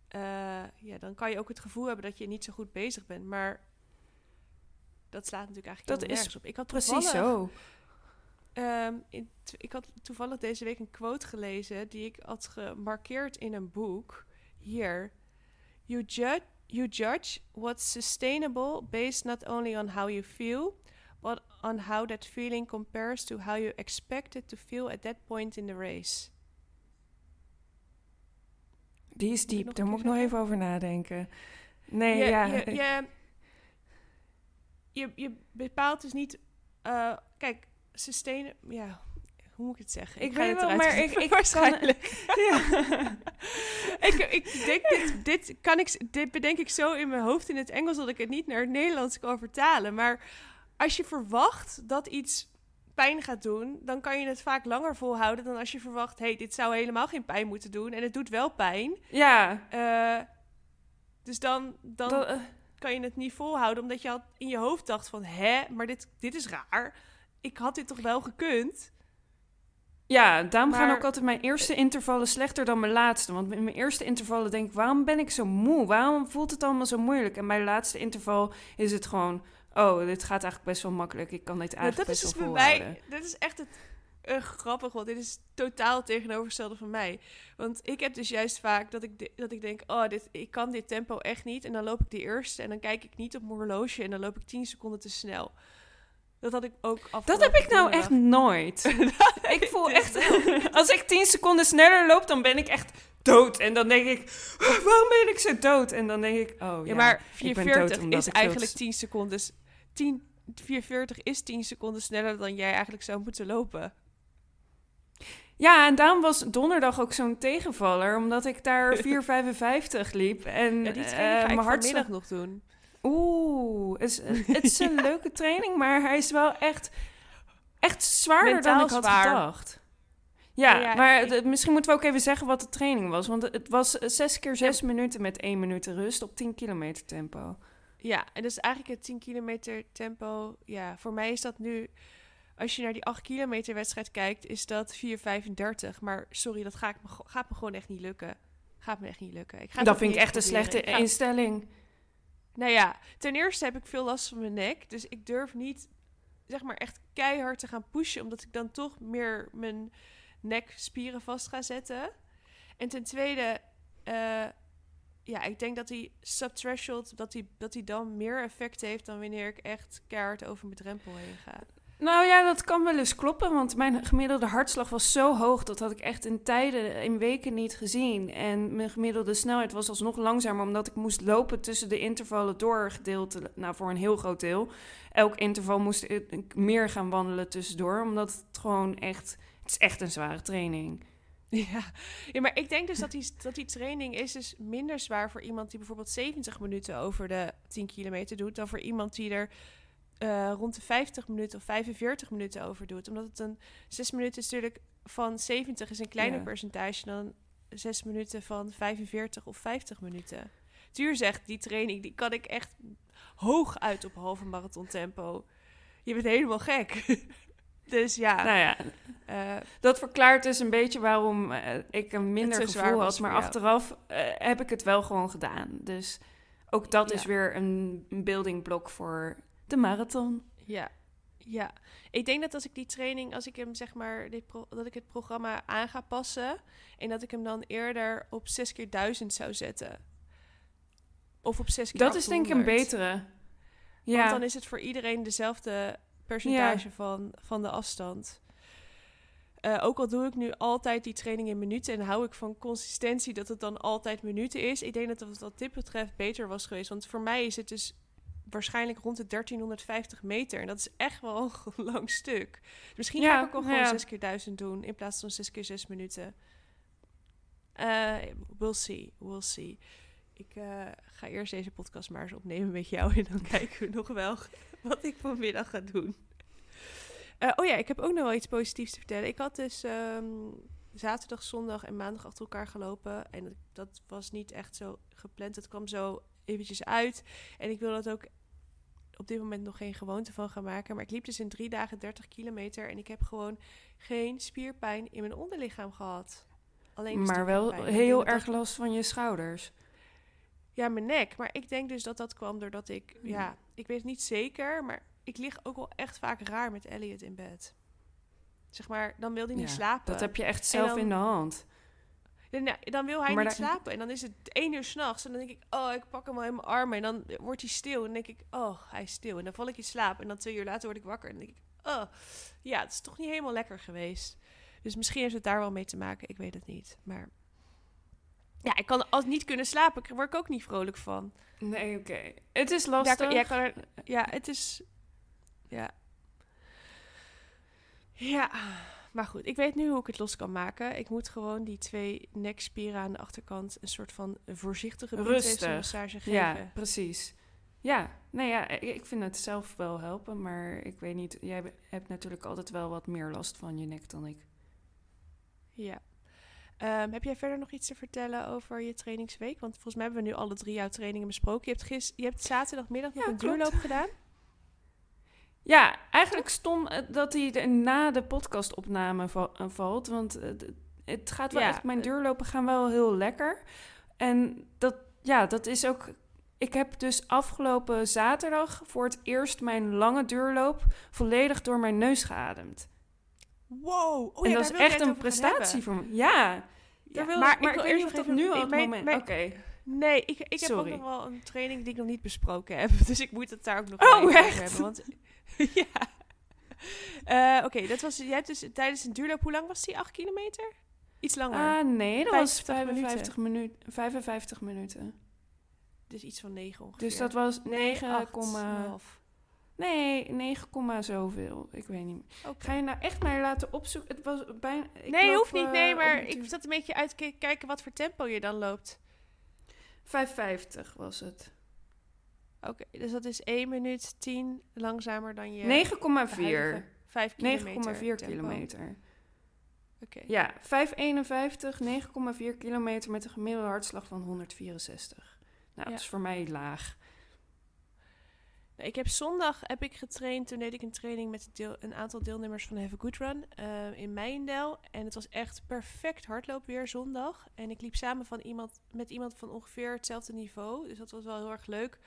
eh, ja, dan kan je ook het gevoel hebben dat je niet zo goed bezig bent. Maar dat slaat natuurlijk eigenlijk Dat is op. Ik had Precies zo. in t- ik had toevallig deze week een quote gelezen die ik had gemarkeerd in een boek. Hier. You judge, you judge what's sustainable based not only on how you feel, but on how that feeling compares to how you expect it to feel at that point in the race. Die is diep, daar moet ik nog even over nadenken. Nee, ja. Je, je bepaalt dus niet. eh, kijk, sustain. Ja, hoe moet ik het zeggen? Ik ga weet het wel, eruit maar ik- kan- waarschijnlijk. ja. ik, ik denk dit, dit kan ik, dit bedenk ik zo in mijn hoofd in het Engels dat ik het niet naar het Nederlands kan vertalen. Maar als je verwacht dat iets pijn gaat doen, dan kan je het vaak langer volhouden dan als je verwacht, hey, dit zou helemaal geen pijn moeten doen en het doet wel pijn. ja, Eh, dus dan, dan eh, kan je het niet volhouden, omdat je al in je hoofd dacht van, hè, maar dit, dit is raar. Ik had dit toch wel gekund? ja, daarom gaan ook altijd mijn eerste intervallen slechter dan mijn laatste. Want in mijn eerste intervallen denk ik, waarom ben ik zo moe? Waarom voelt het allemaal zo moeilijk? En het laatste interval is het gewoon, oh, dit gaat eigenlijk best wel makkelijk. Ik kan dit Nou, eigenlijk dat is dus wel bij mij, dat is echt het eh, grappig, want dit is totaal tegenovergestelde van mij. Want ik heb dus juist vaak dat ik, de- dat ik denk, oh, dit, ik kan dit tempo echt niet. En dan loop ik die eerste en dan kijk ik niet op mijn horloge en dan loop ik 10 seconden te snel. Dat had ik ook af. Dat heb ik nou echt nooit. ik voel echt, als ik 10 seconden sneller loop, dan ben ik echt dood. En dan denk ik, "Oh, waarom ben ik zo dood? En dan denk ik, oh ja, Ja, maar ik ben dood 44 omdat is ik veel eigenlijk te- 10 seconden. 10, 44 is 10 seconden sneller dan jij eigenlijk zou moeten lopen. Ja, en daarom was donderdag ook zo'n tegenvaller, omdat ik daar 4,55 liep. En Ja, die eh, training ga ik mijn hartslag... vanmiddag nog doen. Oeh, het is, het is een leuke training, maar hij is wel echt, echt zwaarder dan ik had zwaar. gedacht. Ja, Ja, maar ik- misschien moeten we ook even zeggen wat de training was. Want het was zes keer zes minuten met één minuut rust op 10 kilometer tempo. Ja, en dus eigenlijk het 10 kilometer tempo. Ja, voor mij is dat nu. Als je naar die 8 kilometer wedstrijd kijkt, is dat 4,35. Maar sorry, dat ga ik me, gaat me gewoon echt niet lukken. Gaat me echt niet lukken. Ik ga Dat vind ik echt een slechte ga- instelling. Nou ja, ten eerste heb ik veel last van mijn nek. Dus ik durf niet, zeg maar, echt keihard te gaan pushen. Omdat ik dan toch meer mijn nekspieren vast ga zetten. En ten tweede, eh, ja, ik denk dat die subthreshold, dat die, dat die dan meer effect heeft dan wanneer ik echt keihard over mijn drempel heen ga. Nou ja, dat kan wel eens kloppen, want mijn gemiddelde hartslag was zo hoog. Dat had ik echt in tijden, in weken niet gezien. En mijn gemiddelde snelheid was alsnog langzamer, omdat ik moest lopen tussen de intervallen door gedeelte, nou voor een heel groot deel. Elk interval moest ik meer gaan wandelen tussendoor, omdat het gewoon echt, het is echt een zware training. Ja. maar ik denk dus dat die, dat die training is dus minder zwaar voor iemand die bijvoorbeeld 70 minuten over de 10 kilometer doet, dan voor iemand die er eh, rond de 50 minuten of 45 minuten over doet. Omdat het een 6 minuten is natuurlijk van 70 is een kleiner Ja. percentage dan 6 minuten van 45 of 50 minuten. Tuur zegt, die training die kan ik echt hoog uit op halve marathon tempo. Je bent helemaal gek. dus ja, Nou ja, eh, dat verklaart dus een beetje waarom eh, ik een minder gevoel had. Maar achteraf heb ik het wel gewoon gedaan. Dus ook dat is weer een building blok voor de marathon. Ja, ja. Ik denk dat als ik die training, als ik hem zeg maar, dit dat ik het programma aan ga passen en dat ik hem dan eerder op 6 keer 1000 zou zetten. Of op 6 keer Dat is denk ik een 800. betere. Ja. Ja, Want dan is het voor iedereen dezelfde percentage van, van de afstand. Eh, ook al doe ik nu altijd die training in minuten en hou ik van consistentie dat het dan altijd minuten is. Ik denk dat het wat dit betreft beter was geweest. Want voor mij is het dus waarschijnlijk rond de 1350 meter. En dat is echt wel een lang stuk. Misschien ga Ja, ik ook wel nou gewoon ja. 6 keer 1000 doen in plaats van 6 keer 6 minuten. Eh, we'll see, we'll see. Ik eh, ga eerst deze podcast maar eens opnemen met jou en dan kijken we nog wel wat ik vanmiddag ga doen. Eh, oh ja, ik heb ook nog wel iets positiefs te vertellen. Ik had dus ehm, zaterdag, zondag en maandag achter elkaar gelopen. En dat, dat was niet echt zo gepland. Het kwam zo eventjes uit. En ik wil dat ook op dit moment nog geen gewoonte van gaan maken. Maar ik liep dus in drie dagen 30 kilometer. En ik heb gewoon geen spierpijn in mijn onderlichaam gehad. Alleen de Maar wel heel erg dat- last van je schouders. Ja, mijn nek. Maar ik denk dus dat dat kwam doordat ik... Hmm. Ja, ik weet het niet zeker, maar ik lig ook wel echt vaak raar met Elliot in bed. Zeg maar, dan wil hij niet Ja, slapen. Dat heb je echt zelf dan- in de hand. Dan, dan wil hij Maar niet daar- slapen. En dan is het één uur s'nachts. En dan denk ik, oh, ik pak hem wel in mijn armen. En dan wordt hij stil. En dan denk ik, oh, hij is stil. En dan val ik in slaap. En dan twee uur later word ik wakker. En dan denk ik, oh, ja, het is toch niet helemaal lekker geweest. Dus misschien heeft het daar wel mee te maken. Ik weet het niet. Maar ja, ik kan als niet kunnen slapen. Daar word ik ook niet vrolijk van. Nee, oké. Het is lastig. ja, kan er, ja, het is. Ja. Ja, maar goed. Ik weet nu hoe ik het los kan maken. Ik moet gewoon die twee nekspieren aan de achterkant een soort van voorzichtige massage geven. Ja, precies. Ja, nou ja, ik- vind het zelf wel helpen, maar ik weet niet, jij hebt natuurlijk altijd wel wat meer last van je nek dan ik. Ja. Ehm, heb jij verder nog iets te vertellen over je trainingsweek? Want volgens mij hebben we nu alle drie jouw trainingen besproken. Je hebt, gis, je hebt zaterdagmiddag nog Ja, een klopt. duurloop gedaan. Ja, eigenlijk stom eh, dat hij er na de podcastopname va- eh, valt, want eh, het gaat wel Ja, echt, mijn duurlopen gaan wel heel lekker. En dat, ja, dat is ook, ik heb dus afgelopen zaterdag voor het eerst mijn lange duurloop volledig door mijn neus geademd. Wow! Oh, en ja, dat daar is wil echt een prestatie voor me. Ja, Ja, daar wil maar, ik, maar wil ik weet even niet of dat nu al het moment... Oké. Nee, ik, ik heb ook nog wel een training die ik nog niet besproken heb. Dus ik moet het daar ook nog Oh, over echt? hebben. Want, ja. Eh, Oké, dat was. Jij hebt dus tijdens een duurloop, hoe lang was die? 8 kilometer? Iets langer. Ah, nee, dat was 55 55 minuten. 55 minuten. dus iets van 9 ongeveer. Dus dat was 9, 9,5. nee, 9, zoveel. Ik weet niet. meer. Oké. Ga je nou echt mij laten opzoeken? Het was bijna. ik Nee, loop, hoeft niet. Nee, eh, maar ik zat een beetje uit te kijken wat voor tempo je dan loopt. 5,50 was het. Oké, dus dat is 1 minuut 10 langzamer dan je 9,4. 5 kilometer. 9,4 tempo. kilometer. Oké. Ja, 5,51, 9,4 kilometer met een gemiddelde hartslag van 164. Nou, Ja. dat is voor mij laag. Ik heb zondag heb ik getraind. Toen deed ik een training met een aantal deelnemers van Have a Good Run eh, in Meijendel. En het was echt perfect hardloopweer zondag. En ik liep samen van iemand, met iemand van ongeveer hetzelfde niveau. Dus dat was wel heel erg leuk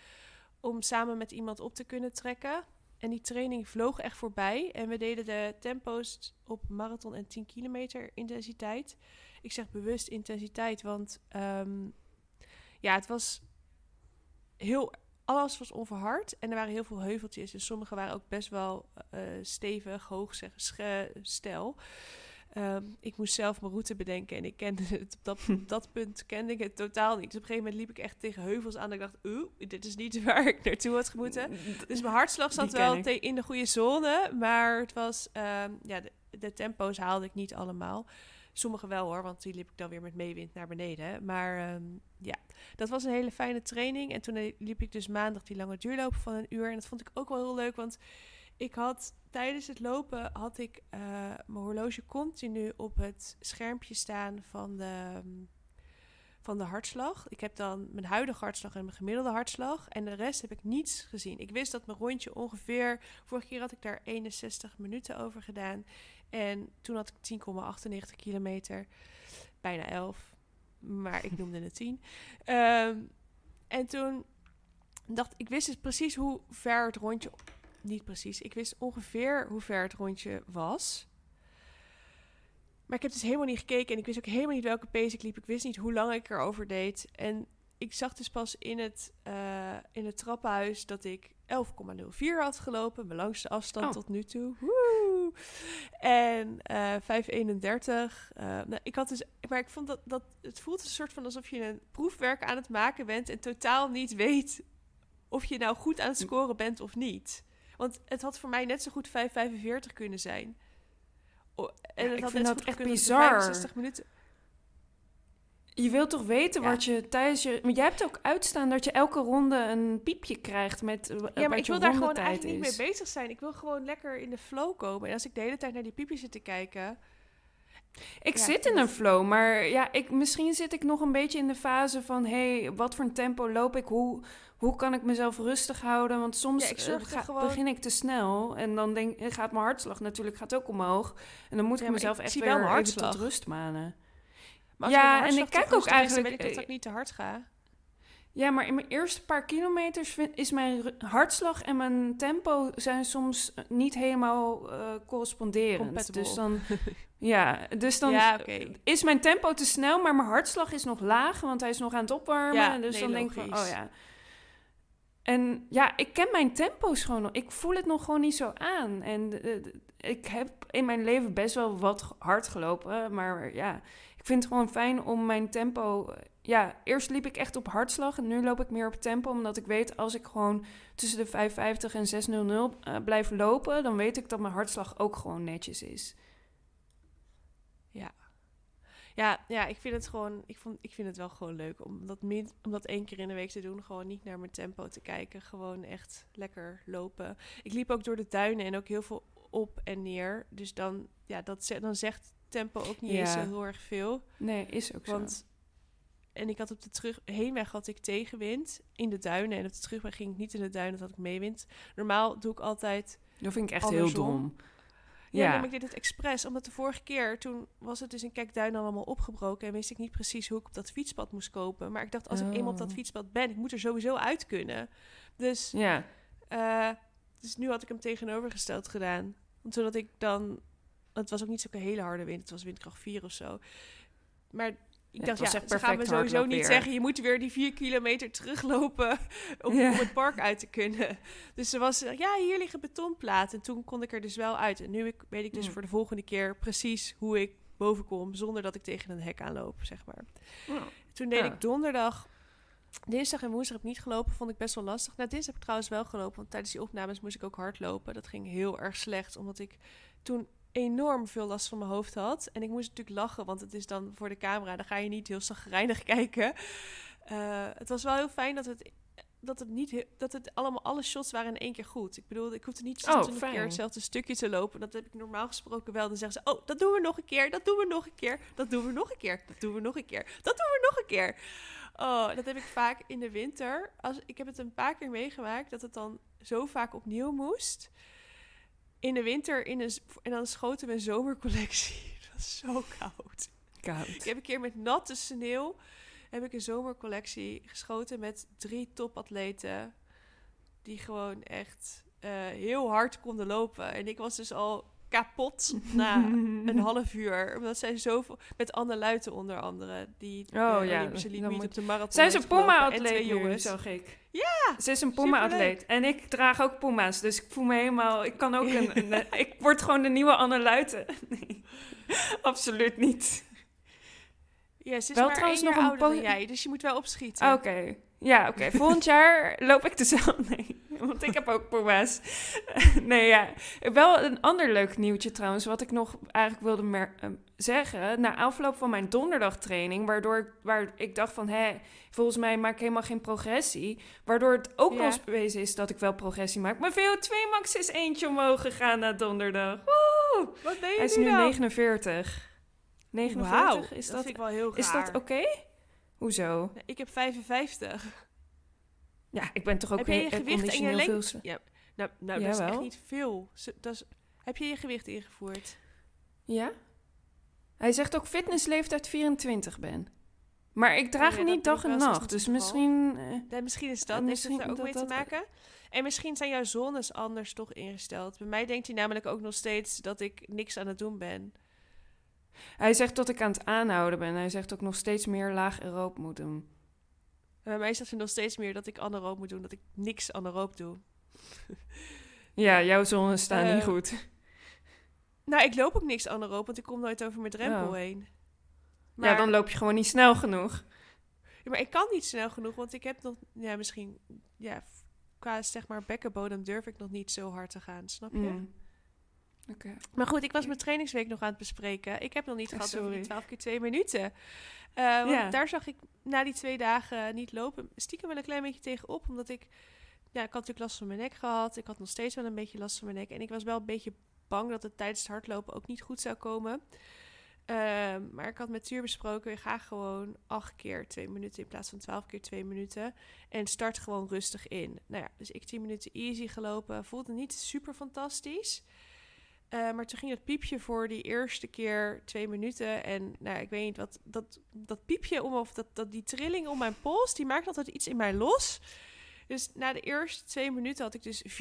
om samen met iemand op te kunnen trekken. En die training vloog echt voorbij. En we deden de tempo's op marathon en 10 kilometer intensiteit. Ik zeg bewust intensiteit, want ehm, ja, het was heel alles was onverhard en er waren heel veel heuveltjes. En sommige waren ook best wel eh, stevig, hoog zeg, stijl. Ehm, ik moest zelf mijn route bedenken en ik kende het op dat, op dat punt kende ik het totaal niet. Dus op een gegeven moment liep ik echt tegen heuvels aan. Dat ik dacht, oeh, dit is niet waar ik naartoe had moeten. Dus mijn hartslag zat wel in de goede zone, maar het was, ehm, ja, de, de tempo's haalde ik niet allemaal. Sommige wel hoor, want die liep ik dan weer met meewind naar beneden. Maar ehm, ja, dat was een hele fijne training. En toen liep ik dus maandag die lange duurloop van een uur. En dat vond ik ook wel heel leuk, want ik had tijdens het lopen had ik eh, mijn horloge continu op het schermpje staan van de, ehm, van de hartslag. Ik heb dan mijn huidige hartslag en mijn gemiddelde hartslag. En de rest heb ik niets gezien. Ik wist dat mijn rondje ongeveer... Vorige keer had ik daar 61 minuten over gedaan. En toen had ik 10,98 kilometer. Bijna 11. Maar ik noemde het 10. Ehm, en toen dacht ik, wist dus precies hoe ver het rondje... Niet precies. Ik wist ongeveer hoe ver het rondje was. Maar ik heb dus helemaal niet gekeken. En ik wist ook helemaal niet welke pace ik liep. Ik wist niet hoe lang ik erover deed. En ik zag dus pas in het, eh, in het trappenhuis dat ik 11,04 had gelopen. Mijn langste afstand Oh. tot nu toe. Woe! En eh 5,31. eh, nou, ik had dus, maar ik vond dat, dat het voelt een soort van alsof je een proefwerk aan het maken bent en totaal niet weet of je nou goed aan het scoren bent of niet. Want het had voor mij net zo goed 5,45 kunnen zijn. En Ja, het ik had vind net dat goed echt gekund dat het bizar. 65 minuten. Je wilt toch weten Ja. wat je tijdens je... Maar jij hebt ook uitstaan dat je elke ronde een piepje krijgt met eh, Ja, maar ik wil daar gewoon eigenlijk niet mee bezig zijn. Ik wil gewoon lekker in de flow komen. En als ik de hele tijd naar die piepjes zit te kijken... Ik Ja, zit in een flow, maar ja, ik, misschien zit ik nog een beetje in de fase van... hé, hey, wat voor een tempo loop ik? Hoe, hoe kan ik mezelf rustig houden? Want soms Ja, ik eh, ga- gewoon- begin ik te snel en dan denk, gaat mijn hartslag natuurlijk gaat ook omhoog. En dan moet ik mezelf ik echt weer even tot rust manen. Maar Ja, als en ik kijk ook eigenlijk- weet ik dat ik niet te hard ga. Ja, maar in mijn eerste paar kilometers vind, is mijn hartslag en mijn tempo zijn soms eh, niet helemaal eh, corresponderend. Compatible. Dus dan, ja, dus dan ja, is mijn tempo te snel, maar mijn hartslag is nog laag, want hij is nog aan het opwarmen. Ja, dus nee, dan denk ik van, oh ja. En ja, ik ken mijn tempo's gewoon nog. Ik voel het nog gewoon niet zo aan. En eh, ik heb in mijn leven best wel wat hard gelopen, maar ja, ik vind het gewoon fijn om mijn tempo. Ja, eerst liep ik echt op hartslag en nu loop ik meer op tempo, omdat ik weet als ik gewoon tussen de 550 en 600 eh, blijf lopen, dan weet ik dat mijn hartslag ook gewoon netjes is. Ja, ja, ik vind het gewoon, ik, vond, ik vind het wel gewoon leuk om dat, min, om dat één keer in de week te doen. Gewoon niet naar mijn tempo te kijken. Gewoon echt lekker lopen. Ik liep ook door de tuinen en ook heel veel op en neer. Dus dan, ja, dat, dan zegt tempo ook niet eens Ja. zo heel erg veel. Nee, is ook zo. Want, en ik had op de terug, heenweg had ik tegenwind in de duinen. En op de terugweg ging ik niet in de duinen, dat had ik meewind. Normaal doe ik altijd Dat vind ik echt heel dom. Ja, ik deed het expres. Omdat de vorige keer, toen was het dus in Kijkduin allemaal opgebroken. En wist ik niet precies hoe ik op dat fietspad moest kopen. Maar ik dacht, als ik eenmaal op dat Oh. fietspad ben, ik moet er sowieso uit kunnen. Dus, Ja. eh, dus nu had ik hem tegenovergesteld gedaan. Zodat ik dan... Het was ook niet zo'n hele harde wind. Het was windkracht 4 of zo. Maar ik dacht, ja, ze gaan me sowieso niet zeggen... je moet weer die vier kilometer teruglopen om, om het park uit te kunnen. Dus ze was, ja, hier liggen betonplaten. En toen kon ik er dus wel uit. En nu ik, weet ik dus Mm. voor de volgende keer precies hoe ik boven kom... zonder dat ik tegen een hek aanloop, zeg maar. Toen deed Ja. ik donderdag... Dinsdag en woensdag heb ik niet gelopen, vond ik best wel lastig. Nou, dinsdag heb ik trouwens wel gelopen, want tijdens die opnames moest ik ook hardlopen. Dat ging heel erg slecht, omdat ik toen enorm veel last van mijn hoofd had. En ik moest natuurlijk lachen, want het is dan voor de camera, dan ga je niet heel zagrijnig kijken. Eh, het was wel heel fijn dat het, dat het niet, dat het allemaal, alle shots waren in één keer goed. Ik bedoel, ik hoefde niet Oh, 26 fijn. keer hetzelfde stukje te lopen. Dat heb ik normaal gesproken wel. Dan zeggen ze, oh, dat doen we nog een keer, dat doen we nog een keer, dat doen we nog een keer, dat doen we nog een keer, dat doen we nog een keer. Oh, dat heb ik vaak in de winter. Als, ik heb het een paar keer meegemaakt dat het dan zo vaak opnieuw moest. In de winter in een, en dan schoten we een zomercollectie. Dat was zo koud. Koud. Ik heb een keer met natte sneeuw heb ik een zomercollectie geschoten met drie topatleten die gewoon echt eh, heel hard konden lopen. En ik was dus al kapot na een half uur. Omdat zij zoveel... Met Anne Luiten onder andere. Die Oh, ja, Olympische limiet moet- op de marathon Zij is een Puma-atleet jongens. zag ik. Ja, Ze is een. Puma-atleet. En ik draag ook Puma's, dus ik voel me helemaal... Ik kan ook een... een- ik word gewoon de nieuwe Anne Luiten. Nee, absoluut niet. Ja, ze is Wel maar trouwens één nog ouder dan jij. Dus je moet wel opschieten. Oké. Ja, oké. Volgend jaar loop ik dezelfde... Nee, want ik heb ook Puma's. nee, ja. Wel een ander leuk nieuwtje trouwens, wat ik nog eigenlijk wilde eh, zeggen. Na afloop van mijn donderdagtraining, waardoor ik, waar ik dacht van... Hé, volgens mij maak ik helemaal geen progressie. Waardoor het ook Ja. nog eens bewezen is dat ik wel progressie maak. Mijn VO2 max is eentje omhoog gegaan na donderdag. Woe! Wat ben je Hij is nu nu dan? 49. 49? Wauw, is dat dat, vind ik wel heel raar. is dat oké? Hoezo? Nee, Ik heb 55. Ja, ik ben toch ook heb je je heel- eh, gewicht en je lengte? Ja, nou, nou dat is echt niet veel. Dat is, heb je je gewicht ingevoerd? Ja? Hij zegt ook fitnessleeftijd 24 ben. Maar ik draag Oh ja, niet dag en nacht. Dus 26,5. misschien... eh, Ja, misschien is dat. En Heeft het misschien daar ook mee te maken? En misschien zijn jouw zones anders toch ingesteld. Bij mij denkt hij namelijk ook nog steeds dat ik niks aan het doen ben. Hij zegt dat ik aan het aanhouden ben. Hij zegt ook nog steeds meer laag aeroop moet doen. En bij mij zegt hij nog steeds meer dat ik anaeroop moet doen. Dat ik niks anaeroop doe. Ja, jouw zones staan Eh, niet goed. Nou, ik loop ook niks anaeroop, want ik kom nooit over mijn drempel Oh. heen. Ja, dan loop je gewoon niet snel genoeg. Ja, maar ik kan niet snel genoeg, want ik heb nog... Ja, misschien... Ja, qua zeg maar bekkenbodem durf ik nog niet zo hard te gaan, snap je? Mm. Maar goed, ik was mijn trainingsweek nog aan het bespreken. Ik heb nog niet Eh, gehad over sorry. die 12 keer 2 minuten. Eh, want Ja. daar zag ik na die twee dagen niet lopen. Stiekem wel een klein beetje tegenop. Omdat ik... Ja, ik had natuurlijk last van mijn nek gehad. Ik had nog steeds wel een beetje last van mijn nek. En ik was wel een beetje bang dat het tijdens het hardlopen ook niet goed zou komen. Ehm, maar ik had met Tuur besproken, ga gewoon acht keer twee minuten in plaats van twaalf keer twee minuten. En start gewoon rustig in. Nou ja, dus ik tien minuten easy gelopen. Voelde niet super fantastisch. Eh, maar toen ging het piepje voor die eerste keer twee minuten. En nou, ik weet niet wat. Dat, dat piepje om of dat, dat, die trilling om mijn pols, die maakt altijd iets in mij los. Dus na de eerste twee minuten had ik dus 4,19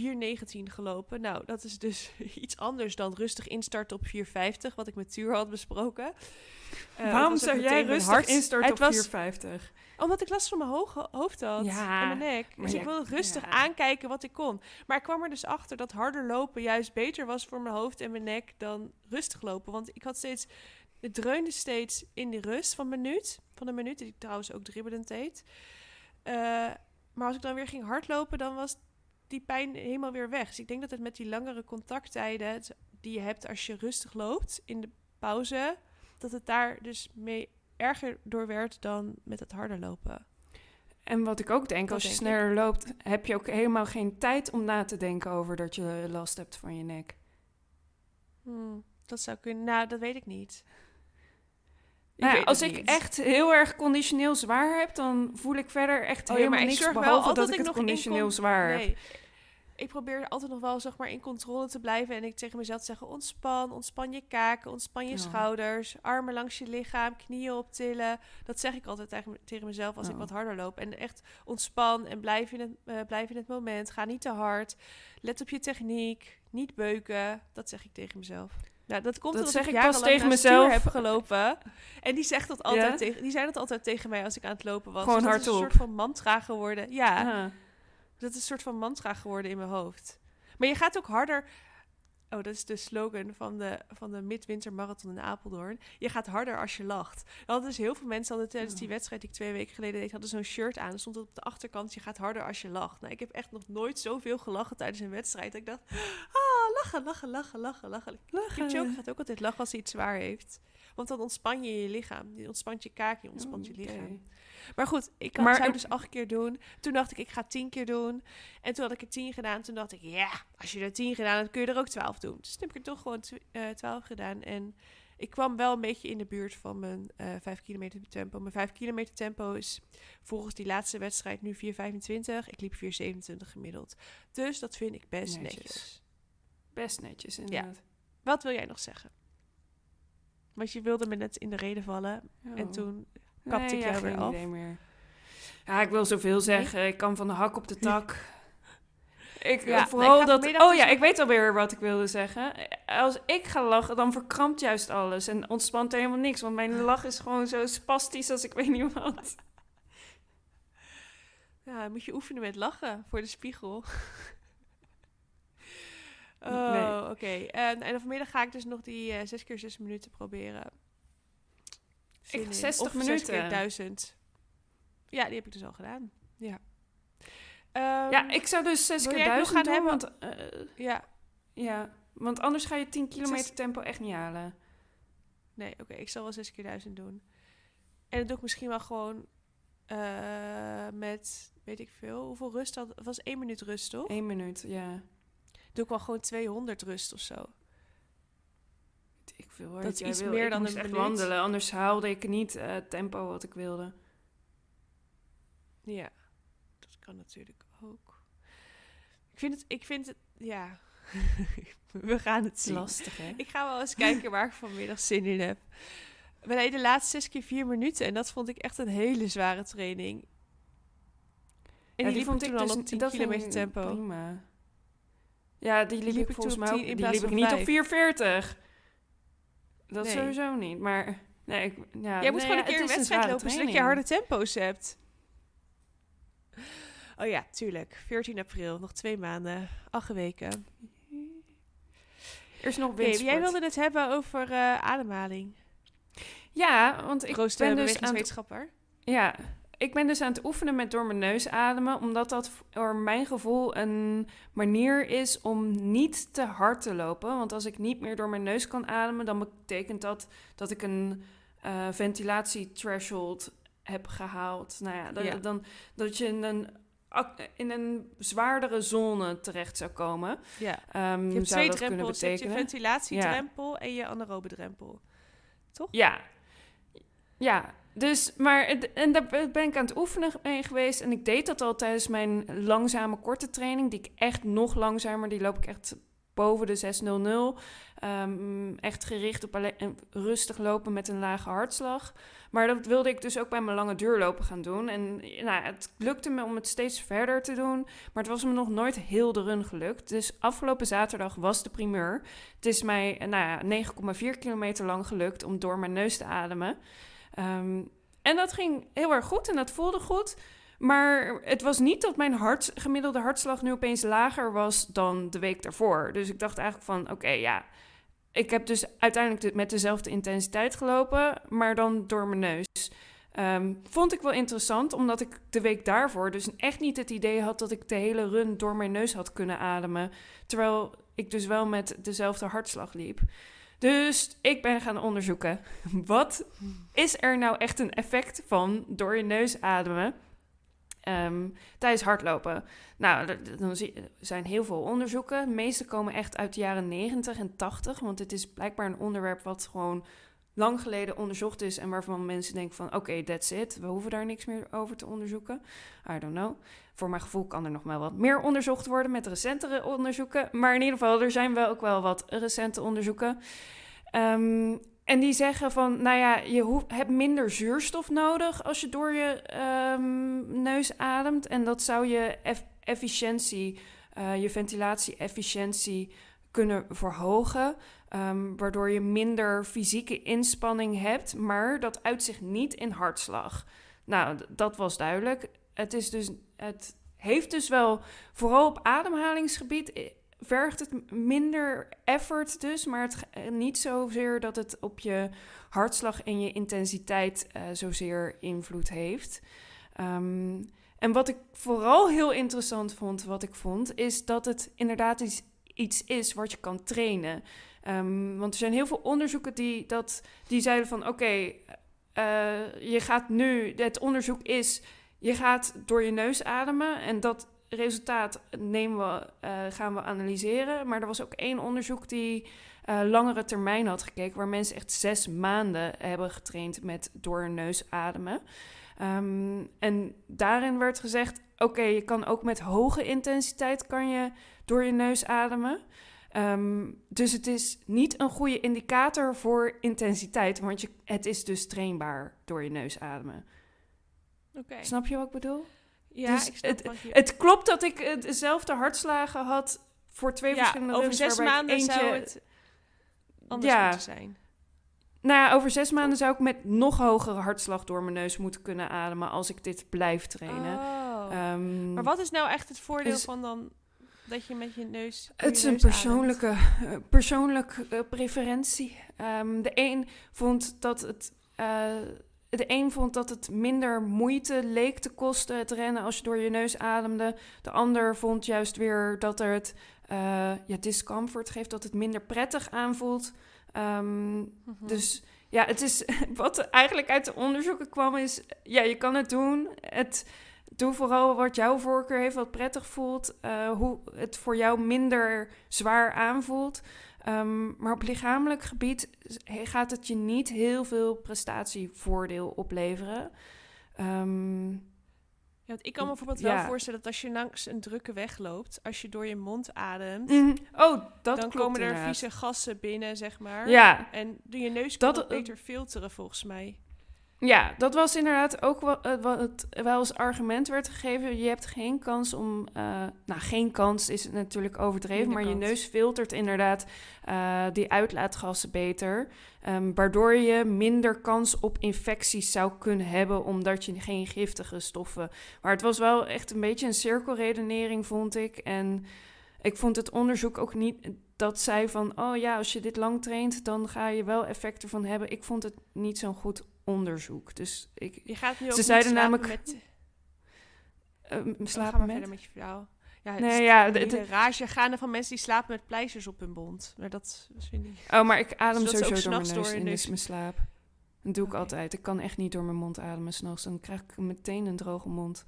gelopen. Nou, dat is dus iets anders dan rustig instarten op 4,50, wat ik met Tuur had besproken. Eh, Waarom zou jij rustig hart- instarten op was- 450? omdat ik last van mijn hoog- hoofd had Ja, en mijn nek. maar Dus ik wilde rustig ja. aankijken wat ik kon. Maar ik kwam er dus achter dat harder lopen juist beter was voor mijn hoofd en mijn nek dan rustig lopen. Want ik had steeds, het dreunde steeds in die rust van minuut. Van een minuut, die ik trouwens ook dribbelend deed. Eh, maar als ik dan weer ging hardlopen, dan was die pijn helemaal weer weg. Dus ik denk dat het met die langere contacttijden die je hebt als je rustig loopt in de pauze, dat het daar dus mee erger door werd dan met het harder lopen. En wat ik ook denk, Dat als je denk sneller loopt, heb je ook helemaal geen tijd om na te denken over dat je last hebt van je nek. Hmm, dat zou kunnen. Nou, dat weet ik niet. Nou ja, als ik niet. echt heel erg conditioneel zwaar heb, dan voel ik verder echt Oh ja, helemaal ik niks behalve altijd dat ik ik het conditioneel con- zwaar heb. Ik probeer altijd nog wel zeg maar in controle te blijven en ik tegen mezelf te zeggen: ontspan, ontspan je kaken, ontspan je Ja. schouders, armen langs je lichaam, knieën optillen. Dat zeg ik altijd tegen, tegen mezelf als ik wat harder loop. En echt ontspan en blijf in, het, eh, blijf in het moment. Ga niet te hard. Let op je techniek. Niet beuken. Dat zeg ik tegen mezelf. Nou, dat komt Dat omdat zeg ik pas tegen mezelf. heb gelopen. En die zegt dat altijd Ja? tegen, die zei dat altijd tegen mij als ik aan het lopen was. Gewoon Dus dat is een soort van mantra geworden. Ja. Ah. Dat is een soort van mantra geworden in mijn hoofd. Maar je gaat ook harder. Oh, dat is de slogan van de, van de Midwinter Marathon in Apeldoorn. Je gaat harder als je lacht. Er hadden dus heel veel mensen hadden tijdens die Oh. wedstrijd die ik twee weken geleden deed, hadden zo'n shirt aan. Er stond op de achterkant, je gaat harder als je lacht. Nou, ik heb echt nog nooit zoveel gelachen tijdens een wedstrijd. Dat ik dacht, ah, lachen, lachen, lachen, lachen, lachen. Kipchoge gaat ook altijd lachen als hij iets zwaar heeft. Want dan ontspan je je lichaam. Je ontspant je kaak, je ontspant je Oh, oké. lichaam. Maar goed, ik Maar- maar, zou dus acht keer doen. Toen dacht ik, ik ga tien keer doen. En toen had ik er tien gedaan. Toen dacht ik, ja, als je er tien gedaan hebt, kun je er ook twaalf doen. Dus toen heb ik er toch gewoon tw- eh, twaalf gedaan. En ik kwam wel een beetje in de buurt van mijn eh vijf kilometer tempo. Mijn vijf kilometer tempo is volgens die laatste wedstrijd nu 4,25. Ik liep 4,27 gemiddeld. Dus dat vind ik best Netjes. netjes. Best netjes, inderdaad. Wat wil jij nog zeggen? Want je wilde me net in de reden vallen. En Oh. toen kapte ik ja, jou weer geen af. meer. Ja, ik wil zoveel zeggen. Ik kan van de hak op de tak. Ik, Ja, vooral nee, ik dat... Oh ja, ik weet alweer wat ik wilde zeggen. Als ik ga lachen, dan verkrampt juist alles. En ontspant helemaal niks. Want mijn lach is gewoon zo spastisch als ik weet niet wat. Ja, moet je oefenen met lachen voor de spiegel. Oh, Nee. oké. En, en vanmiddag ga ik dus nog die eh 6 keer 6 minuten proberen. Zin Ik- in. 60 of 6 minuten. keer 1000. Ja, die heb ik dus al gedaan. Ja. Ehm, ja, ik zou dus 6 wil keer jij het nog duizend gaan doen. hebben? Want, eh, Ja, ja, want anders ga je 10 kilometer Zes- tempo echt niet halen. nee, oké. ik zal wel 6 keer 1000 doen. En dat doe ik misschien wel gewoon eh, met, weet ik veel, hoeveel rust. Het was 1 minuut rust, toch? 1 minuut, ja. Doe ik wel gewoon 200 rust of zo. Ik wil hoor, Dat is iets wil. meer ik dan een echt minuut. wandelen, anders haalde ik niet eh, het tempo wat ik wilde. Ja, dat kan natuurlijk ook. Ik vind het, ik vind het, ja. We gaan het zien. Lastig, hè? Ik ga wel eens kijken waar ik vanmiddag zin in heb. We deden de laatste zes keer vier minuten en dat vond ik echt een hele zware training. En Ja, die, liep ik toen al dus- op 10 dat vind kilometer tempo. Prima. Ja, die liep, liep ik volgens mij 10 ook. Die liep ik niet op vijf. 440. Dat Nee. sowieso niet. Maar nee, ik, ja, Jij moet nee, gewoon een keer een wedstrijd lopen zodat je harde tempo's hebt. Oh ja, tuurlijk. 14 april, nog twee maanden, acht weken. Er is nog windsport. jij wilde het hebben over eh, ademhaling. Ja, want ik ben dus aan het. Ja, ik ben dus aan het oefenen met door mijn neus ademen, omdat dat voor mijn gevoel een manier is om niet te hard te lopen. Want als ik niet meer door mijn neus kan ademen, dan betekent dat dat ik een uh, ventilatie-threshold heb gehaald. Nou ja, dat, dan dat je in een, in een zwaardere zone terecht zou komen. Ja. Um, je hebt zou twee dat drempels. Je ventilatietrempel en je anaerobe drempel. Toch? Ja. Ja, dus, maar, en daar ben ik aan het oefenen mee geweest. En ik deed dat al tijdens mijn langzame korte training. Die ik echt nog langzamer, die loop ik echt boven de 600. Um, echt gericht op alleen, rustig lopen met een lage hartslag. Maar dat wilde ik dus ook bij mijn lange duurlopen gaan doen. En nou, het lukte me om het steeds verder te doen. Maar het was me nog nooit heel de run gelukt. Dus afgelopen zaterdag was de primeur. Het is mij nou ja, 9,4 kilometer lang gelukt om door mijn neus te ademen. Ehm, en dat ging heel erg goed en dat voelde goed. Maar het was niet dat mijn hart, gemiddelde hartslag nu opeens lager was dan de week daarvoor. Dus ik dacht eigenlijk van, oké, ja, ik heb dus uiteindelijk met dezelfde intensiteit gelopen, maar dan door mijn neus. Ehm, vond ik wel interessant, omdat ik de week daarvoor dus echt niet het idee had dat ik de hele run door mijn neus had kunnen ademen. Terwijl ik dus wel met dezelfde hartslag liep. Dus ik ben gaan onderzoeken. Wat is er nou echt een effect van door je neus ademen um, tijdens hardlopen? Nou, er zijn heel veel onderzoeken. De meeste komen echt uit de jaren 90 en 80. Want het is blijkbaar een onderwerp wat gewoon lang geleden onderzocht is en waarvan mensen denken van oké, that's it. We hoeven daar niks meer over te onderzoeken. I don't know. Voor mijn gevoel kan er nog wel wat meer onderzocht worden met recentere onderzoeken. Maar in ieder geval, er zijn wel ook wel wat recente onderzoeken. Um, en die zeggen van, nou ja, je hebt minder zuurstof nodig als je door je um, neus ademt. En dat zou je efficiëntie, uh, je ventilatie-efficiëntie kunnen verhogen. Um, waardoor je minder fysieke inspanning hebt, maar dat uitzicht niet in hartslag. Nou, dat was duidelijk. Het, is dus, het heeft dus wel, vooral op ademhalingsgebied, eh, vergt het minder effort dus, maar het, eh, niet zozeer dat het op je hartslag en je intensiteit uh, zozeer invloed heeft. Um, en wat ik vooral heel interessant vond, wat ik vond, is dat het inderdaad iets is wat je kan trainen. Um, want er zijn heel veel onderzoeken die, dat, die zeiden van oké, uh, je gaat nu, het onderzoek is, je gaat door je neus ademen en dat resultaat nemen we, uh, gaan we analyseren. Maar er was ook één onderzoek die uh, langere termijn had gekeken, waar mensen echt zes maanden hebben getraind met door hun neus ademen. Um, en daarin werd gezegd: oké, je kan ook met hoge intensiteit kan je door je neus ademen. Um, dus het is niet een goede indicator voor intensiteit, want je, het is dus trainbaar door je neus ademen. Okay. Snap je wat ik bedoel? Ja, dus ik het, het klopt dat ik dezelfde hartslagen had voor twee ja, verschillende over zes maanden eentje... zou het anders ja. moeten zijn. Nou ja, over zes maanden zou ik met nog hogere hartslag door mijn neus moeten kunnen ademen als ik dit blijf trainen. Oh. Um, maar wat is nou echt het voordeel van dan dat je met je neus. Het is een persoonlijke, uh, persoonlijke uh, preferentie. Um, de een vond dat het. Uh, de een vond dat het minder moeite leek te kosten het rennen als je door je neus ademde. De ander vond juist weer dat er het ja, discomfort geeft, dat het minder prettig aanvoelt. Um, mm -hmm. Dus ja, het is wat eigenlijk uit de onderzoeken kwam, is ja, je kan het doen. Het, doe vooral wat jouw voorkeur heeft, wat prettig voelt, uh, hoe het voor jou minder zwaar aanvoelt. Um, maar op lichamelijk gebied gaat het je niet heel veel prestatievoordeel opleveren. Um, ja, ik kan me bijvoorbeeld ja. wel voorstellen dat als je langs een drukke weg loopt, als je door je mond ademt, mm. oh, dat dan komen er inderdaad. vieze gassen binnen, zeg maar. Ja. En doe je neus kan dat beter filteren, volgens mij. Ja, dat was inderdaad ook wat, uh, wat wel als argument werd gegeven. Je hebt geen kans om. Uh, nou, geen kans is het natuurlijk overdreven, maar je neus filtert inderdaad uh, die uitlaatgassen beter. Um, waardoor je minder kans op infecties zou kunnen hebben, omdat je geen giftige stoffen. Maar het was wel echt een beetje een cirkelredenering, vond ik. En ik vond het onderzoek ook niet dat zei van, oh ja, als je dit lang traint, dan ga je wel effecten van hebben. Ik vond het niet zo'n goed onderzoek. Dus ik Je gaat nu ook Ze niet zeiden namelijk- met... ga slapen maar met. verder met je vrouw. Ja, het Nee, is ja, een de- de- rage gaande van mensen die slapen met pleisters op hun mond. Maar dat vind ik... Oh, maar ik adem Zodat ook sowieso door mijn neus in dus mijn slaap. Dat doe ik altijd. Ik kan echt niet door mijn mond ademen s'nachts. Dan krijg ik meteen een droge mond.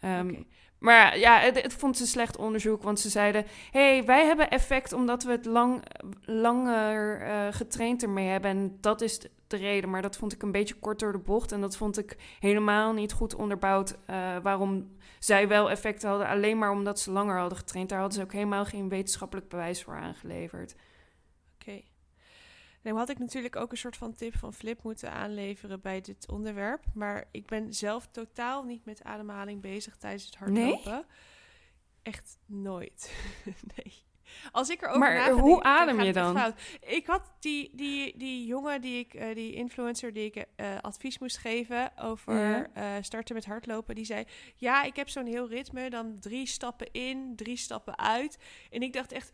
Ehm. Maar ja, het, het vond ze slecht onderzoek, want ze zeiden... hey, wij hebben effect omdat we het lang, langer eh, getraind ermee hebben. En dat is de de reden. Maar dat vond ik een beetje kort door de bocht. En dat vond ik helemaal niet goed onderbouwd... eh, waarom zij wel effect hadden, alleen maar omdat ze langer hadden getraind. Daar hadden ze ook helemaal geen wetenschappelijk bewijs voor aangeleverd. Oké. Nou had ik natuurlijk ook een soort van tip van Flip moeten aanleveren bij dit onderwerp. Maar ik ben zelf totaal niet met ademhaling bezig tijdens het Nee? hardlopen. Echt nooit. nee. Als ik erover Maar ga hoe adem je dan? fout. Ik had die, die, die jongen, die, ik, eh, die influencer die ik eh, advies moest geven over Ja. eh, starten met hardlopen. Die zei, ja, ik heb zo'n heel ritme. Dan drie stappen in, drie stappen uit. En ik dacht echt,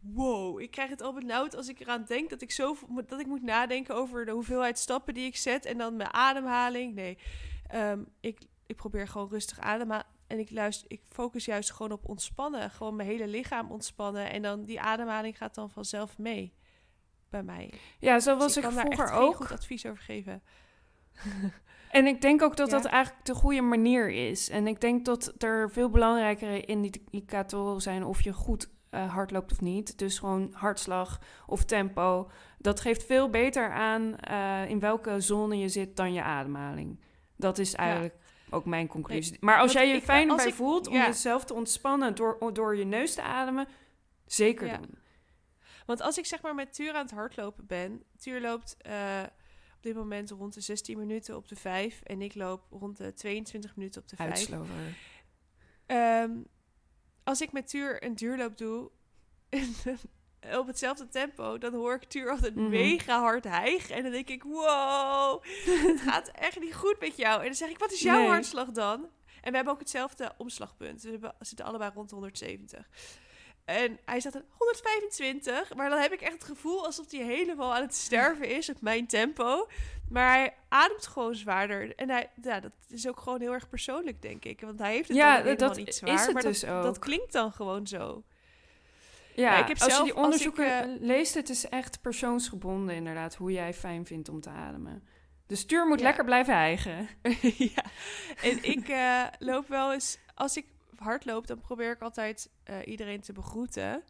wow, ik krijg het al benauwd als ik eraan denk dat ik, zo, dat ik moet nadenken over de hoeveelheid stappen die ik zet. En dan mijn ademhaling. Nee, Ehm, ik, ik probeer gewoon rustig ademen. En ik, luister, ik focus juist gewoon op ontspannen. Gewoon mijn hele lichaam ontspannen. En dan die ademhaling gaat dan vanzelf mee bij mij. Ja, zo Dus was ik, kan daar vroeger ook. goed advies over geven. En ik denk ook dat Ja. dat eigenlijk de goede manier is. En ik denk dat er veel belangrijkere indicatoren zijn of je goed eh hard loopt of niet. Dus gewoon hartslag of tempo. Dat geeft veel beter aan eh, in welke zone je zit dan je ademhaling. Dat is eigenlijk ook mijn conclusie. maar als jij je fijn bij ik- voelt om ja. jezelf te ontspannen door, door je neus te ademen, zeker Ja. doen. Want als ik zeg maar met Tuur aan het hardlopen ben. Tuur loopt eh, op dit moment rond de 16 minuten op de 5. En ik loop rond de 22 minuten op de 5. Uitslover. Ehm, als ik met Tuur een duurloop doe op hetzelfde tempo, dan hoor ik Tuur altijd Mhm. mega hard hijgen. En dan denk ik, wow, het gaat echt niet goed met jou. En dan zeg ik, wat is jouw Nee. hartslag dan? En we hebben ook hetzelfde omslagpunt. We zitten allebei rond de 170. En hij zat aan 125, maar dan heb ik echt het gevoel alsof hij helemaal aan het sterven is op mijn tempo. Maar hij ademt gewoon zwaarder. En hij, ja, dat is ook gewoon heel erg persoonlijk, denk ik. Want hij heeft het Ja, dan dat niet is zwaar. het maar dus dat, ook. dat klinkt dan gewoon zo. Ja, Ja, ik heb als zelf- je die onderzoeken ik, leest, het is echt persoonsgebonden inderdaad, hoe jij fijn vindt om te ademen. De stuur moet Ja. lekker blijven hijgen. ja. En ik eh, loop wel eens... Als ik hard loop, dan probeer ik altijd eh, iedereen te begroeten.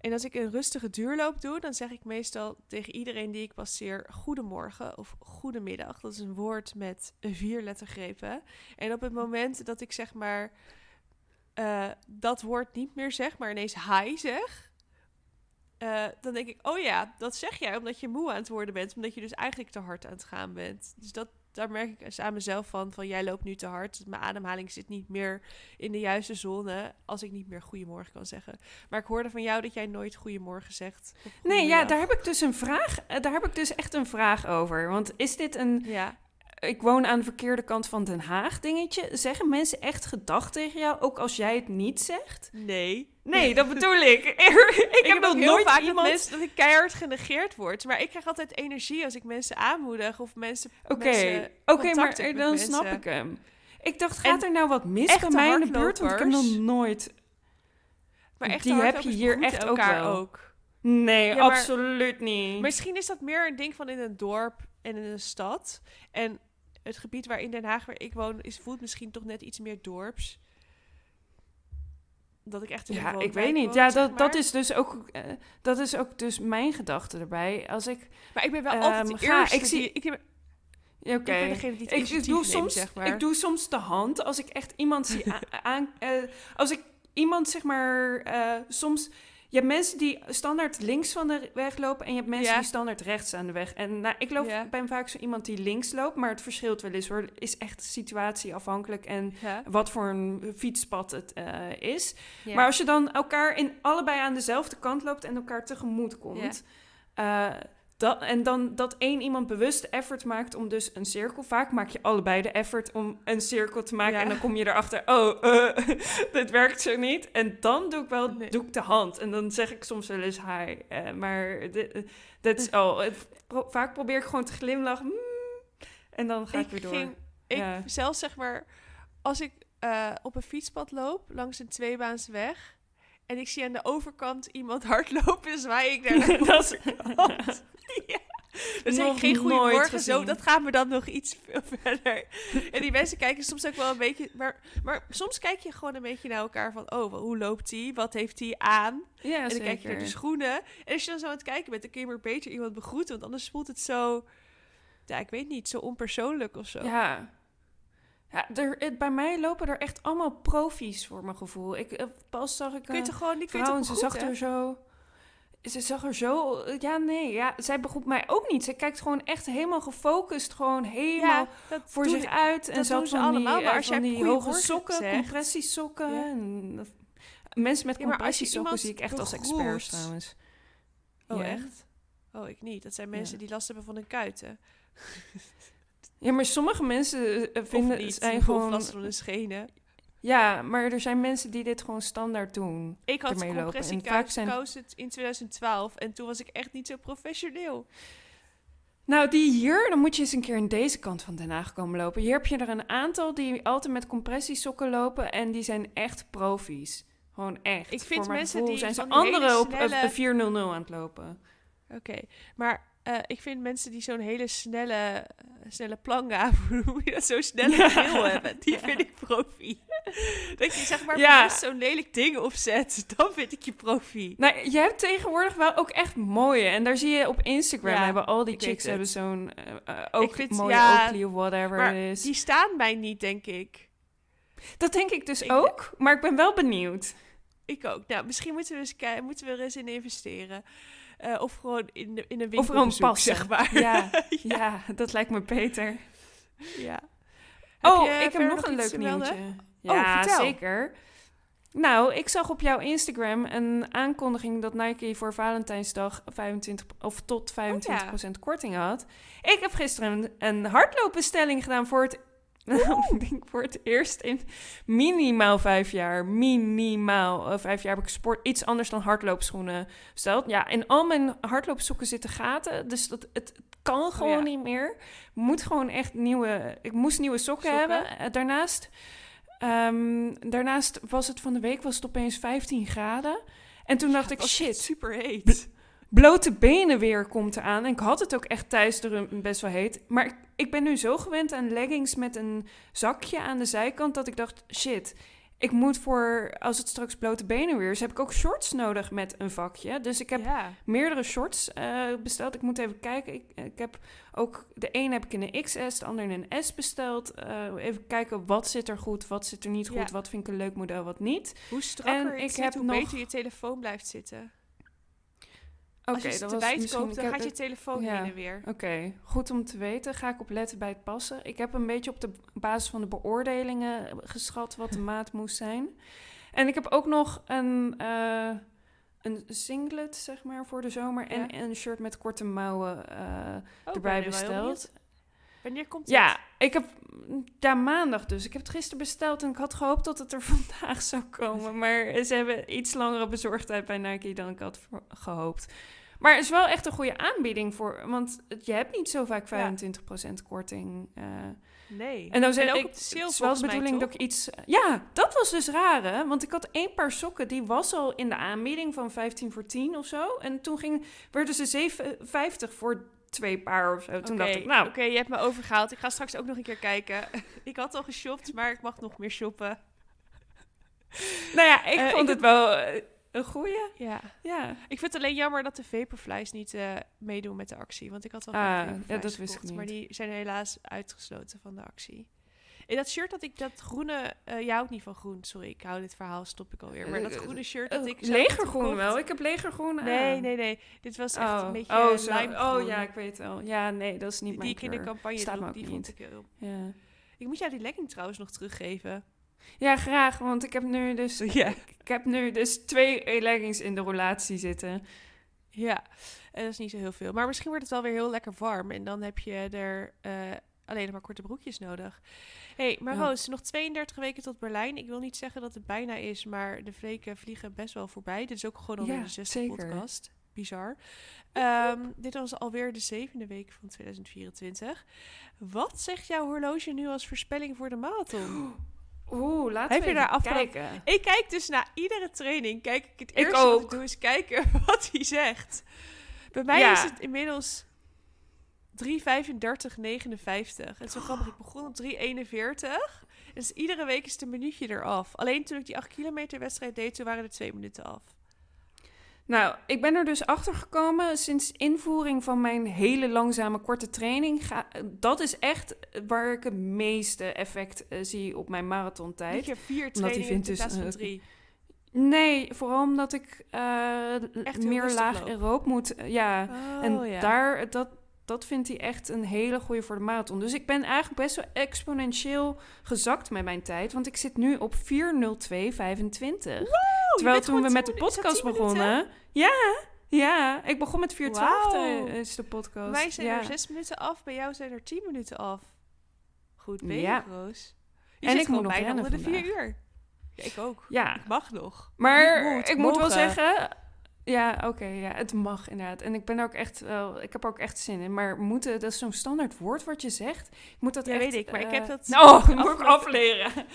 En als ik een rustige duurloop doe, dan zeg ik meestal tegen iedereen die ik passeer... Goedemorgen of goedemiddag. Dat is een woord met vier lettergrepen. En op het moment dat ik zeg maar... eh, dat woord niet meer zeg, maar ineens hi zeg... eh, dan denk ik, oh ja, dat zeg jij omdat je moe aan het worden bent. Omdat je dus eigenlijk te hard aan het gaan bent. Dus dat, daar merk ik aan mezelf van, van jij loopt nu te hard. Mijn ademhaling zit niet meer in de juiste zone als ik niet meer goedemorgen kan zeggen. Maar ik hoorde van jou dat jij nooit goedemorgen zegt. Nee, ja, daar heb ik dus een vraag. eh, Daar heb ik dus echt een vraag over. Want is dit een Ja, ik woon aan de verkeerde kant van Den Haag dingetje? Zeggen mensen echt gedag tegen jou, ook als jij het niet zegt? nee. Nee, dat bedoel ik. ik, Ik, heb nog nooit vaak iemand... dat, mensen, dat ik keihard genegeerd word. Maar ik krijg altijd energie als ik mensen aanmoedig of mensen. Oké, oké, maar dan mensen. snap ik hem. Ik dacht, gaat En er nou wat mis bij mij in de buurt? Want ik heb nog nooit... Maar echt Die heb je hier echt ook wel. ook. Nee, Ja, absoluut niet. Misschien is dat meer een ding van in een dorp en in een stad. En het gebied waar in Den Haag waar ik woon, is, voelt misschien toch net iets meer dorps. Dat ik echt in Ja, ik weet niet. woon, Ja, zeg dat, dat is dus ook, eh, dat is ook dus mijn gedachte erbij. Als ik, Maar ik ben wel Ehm, altijd de ga- eerste ik zie- die... Ik, ja, oké. ik ben degene die het Ik, ik, doe neemt, soms, zeg maar. ik doe soms de hand als ik echt iemand zie aan. eh, als ik iemand zeg maar. eh, soms. Je hebt mensen die standaard links van de weg lopen. En je hebt mensen Ja. die standaard rechts aan de weg. En nou, ik loop, Ja. ben vaak zo iemand die links loopt. Maar het verschilt wel eens hoor. Is echt situatieafhankelijk. En Ja, wat voor een fietspad het eh, is. Maar als je dan elkaar in allebei aan dezelfde kant loopt en elkaar tegemoet komt. eh, dat, en dan dat één iemand bewust effort maakt om dus een cirkel. Vaak maak je allebei de effort om een cirkel te maken. Ja. En dan kom je erachter, oh, eh, dit werkt zo niet. En dan doe ik wel Nee. doe ik de hand. En dan zeg ik soms wel eens hi. eh, maar dat is al. vaak probeer ik gewoon te glimlachen. "Mm, En dan ga ik, weer door. Ging, ik Ja. zelfs zeg maar, als ik eh, op een fietspad loop langs een tweebaans weg en ik zie aan de overkant iemand hardlopen, zwaai ik naar de Dat is- overkant. ja. Nog geen nooit goedemorgen, zo, dat gaat me dan nog iets veel verder. en die mensen kijken soms ook wel een beetje, maar, maar soms kijk je gewoon een beetje naar elkaar van, oh, hoe loopt die? Wat heeft die aan? Ja, en dan zeker. kijk je naar de schoenen. En als je dan zo aan het kijken bent, dan kun je maar beter iemand begroeten. Want anders voelt het zo, ja, ik weet niet, zo onpersoonlijk of zo. Ja. Ja, er, het, bij mij lopen er echt allemaal profies voor mijn gevoel. Ik, eh, pas zag ik Kun je een toch gewoon niet kun je vrouw toch en ze zag er zo... Ze zag er zo... Ja, nee. Ja, zij begroet mij ook niet. Ze kijkt gewoon echt helemaal gefocust. Gewoon helemaal Ja, voor zich uit. En dat ze van die, allemaal, maar als van jij die hoge sokken, zegt- compressiesokken. Ja. En dat- mensen met Ja, compressiesokken zie ik echt als experts trouwens. Oh, Ja. echt? Oh, ik niet. Dat zijn mensen die last hebben van hun kuiten. Ja, maar sommige mensen eh, vinden of niet. zijn Of gewoon... last van hun schenen. Ja, maar er zijn mensen die dit gewoon standaard doen. Ik had ermee lopen. En vaak compressiekousen zijn- in 2012. En toen was ik echt niet zo professioneel. Nou, die hier, dan moet je eens een keer aan deze kant van Den Haag komen lopen. Hier heb je er een aantal die altijd met compressiesokken lopen en die zijn echt profi's. Gewoon echt. Ik vind mensen die zijn ze op snelle- eh, 400 aan het lopen. Oké. Maar eh, ik vind mensen die zo'n hele snelle, eh, snelle planga, hoe je dat, zo'n snelle Ja. hebben, die vind ik profi. dat je zeg maar Ja. zo'n lelijk ding opzet, dan vind ik je profi. Nou, je hebt tegenwoordig wel ook echt mooie. En daar zie je op Instagram Ja, hebben al die chicks hebben zo'n eh, ook vind- mooie ja, Oakley of whatever Maar is. die staan mij niet, denk ik. Dat denk ik dus Ik- ook, maar ik ben wel benieuwd. Ik ook. Nou, misschien moeten we, eens moeten we er eens in investeren. Eh, of gewoon in, de, in een Of winkel gewoon passen. zeg maar. Ja, ja, dat lijkt me beter. ja. Oh, ik heb nog een leuk nieuwtje. Oh, Ja, vertel. zeker. Nou, ik zag op jouw Instagram een aankondiging dat Nike voor Valentijnsdag 25 of tot 25% korting had. Ik heb gisteren een, een hardloopbestelling gedaan voor het, ik denk voor het eerst in minimaal vijf jaar. Minimaal eh, vijf jaar heb ik sport iets anders dan hardloopschoenen besteld. Ja, in al mijn hardloopsokken zitten gaten, dus dat, het, het kan gewoon Oh ja. niet meer. Moet gewoon echt nieuwe. Ik moest nieuwe sokken, Sokken? hebben. Eh, daarnaast, ehm, daarnaast was het van de week was het opeens 15 graden. En toen dacht ik, shit, super heet. Blote benen weer komt eraan. En ik had het ook echt thuis er best wel heet. Maar ik, ik ben nu zo gewend aan leggings met een zakje aan de zijkant dat ik dacht, shit. Ik moet voor, als het straks blote benen weer is, heb ik ook shorts nodig met een vakje. Dus ik heb ja. meerdere shorts eh, besteld. Ik moet even kijken. Ik, ik heb ook de een heb ik in een XS, de ander in een S besteld. Eh, even kijken wat zit er goed, wat zit er niet goed, Ja. wat vind ik een leuk model, wat niet. Hoe strakker En ik ik zit, heb hoe nog- beter je telefoon blijft zitten. Oké, Als je ze te wijd koopt, dan gaat je telefoon ja. heen en weer. Oké, goed om te weten. Ga ik op letten bij het passen. Ik heb een beetje op de basis van de beoordelingen geschat wat de maat moest zijn. En ik heb ook nog een, eh, een singlet, zeg maar, voor de zomer. Ja. En een shirt met korte mouwen eh, Oh, erbij besteld. Wanneer komt Ja, het? ik heb ja, maandag dus. Ik heb het gisteren besteld en ik had gehoopt dat het er vandaag zou komen. Maar ze hebben iets langere bezorgdheid bij Nike dan ik had gehoopt. Maar het is wel echt een goede aanbieding voor, want je hebt niet zo vaak 25% korting. eh. Nee. en dan zeg ook ik, sale het is wel de volgens mij, bedoeling dat ik iets. Ja, dat was dus raar, hè? Want ik had één paar sokken die was al in de aanbieding van 15 voor 10 of zo. En toen ging, werden ze 7,50 voor twee paar of zo. Toen dacht ik, nou, Oké, je hebt me overgehaald. Ik ga straks ook nog een keer kijken. ik had al geshopt, maar ik mag nog meer shoppen. Nou ja, ik Eh, vond ik het wel eh, een goeie. Ja. Ja. Ik vind het alleen jammer dat de Vaporflies niet eh, meedoen met de actie. Want ik had wel Ah, ja, dat wist ik gekocht, Maar niet. die zijn helaas uitgesloten van de actie. In dat shirt dat ik, dat groene... eh jij houdt niet van groen, sorry. Ik hou dit verhaal, stop ik alweer. Maar dat Eh, groene shirt dat ik... legergroen wel. Ik heb legergroen aan. Nee, nee, nee. Dit was echt Oh, een beetje oh, oh, zo. oh ja, ik weet wel. Ja, nee, dat is niet die mijn ik in de kleur. campagne Staat droeg, die niet. vond ik heel... Ja. Ik moet jou die legging trouwens nog teruggeven. ja, graag, want ik heb nu dus, Ja. ik heb nu dus twee leggings in de relatie zitten. Ja, en dat is niet zo heel veel. Maar misschien wordt het wel weer heel lekker warm. En dan heb je er eh, alleen maar korte broekjes nodig. hey, maar Ja. Roos, nog 32 weken tot Berlijn. Ik wil niet zeggen dat het bijna is, maar de weken vliegen best wel voorbij. Dit is ook gewoon alweer Ja, de zesde zeker. podcast. bizar. Ehm, dit was alweer de zevende week van 2024. Wat zegt jouw horloge nu als voorspelling voor de marathon? Oeh, laten Heb we je daar afgelopen- kijken. Ik kijk dus na iedere training. Kijk ik het Ik eerste wat ik doe is kijken wat hij zegt. Bij mij Ja. is het inmiddels 3.35.59. Het is zo grappig. Ik begon op 3.41. Dus iedere week is het een minuutje eraf. Alleen toen ik die 8 kilometer wedstrijd deed, toen waren er twee minuten af. Nou, ik ben er dus achter gekomen sinds invoering van mijn hele langzame korte training. Ga, dat is echt waar ik het meeste effect eh, zie op mijn marathontijd. Niet je vier trainingen in dus, plaats van eh. Nee, vooral omdat ik eh, Echt meer laag loop. aeroop moet. eh, ja, en Oh, ja. daar, dat, dat vindt hij echt een hele goede voor de marathon. Dus ik ben eigenlijk best wel exponentieel gezakt met mijn tijd. Want ik zit nu op 4.02.25. Terwijl bent toen we met de 10 podcast 10 begonnen... Ja, ja. Ik begon met 4.12 Wauw. eh, is de podcast. Wij zijn ja. er zes minuten af, bij jou zijn er tien minuten af. Goed bezig, Ja. Roos. Je En ik moet nog bijna onder de vier vandaag. uur. Ja, ik ook. Ja, Ik mag nog. maar moet, ik moet wel zeggen... Ja, oké, ja, het mag inderdaad. En ik ben ook echt wel... Ik heb ook echt zin in. Maar moeten, dat is zo'n standaard woord wat je zegt. Ik moet dat Ja, echt... weet ik, maar ik heb eh, dat dat moet ik afleren.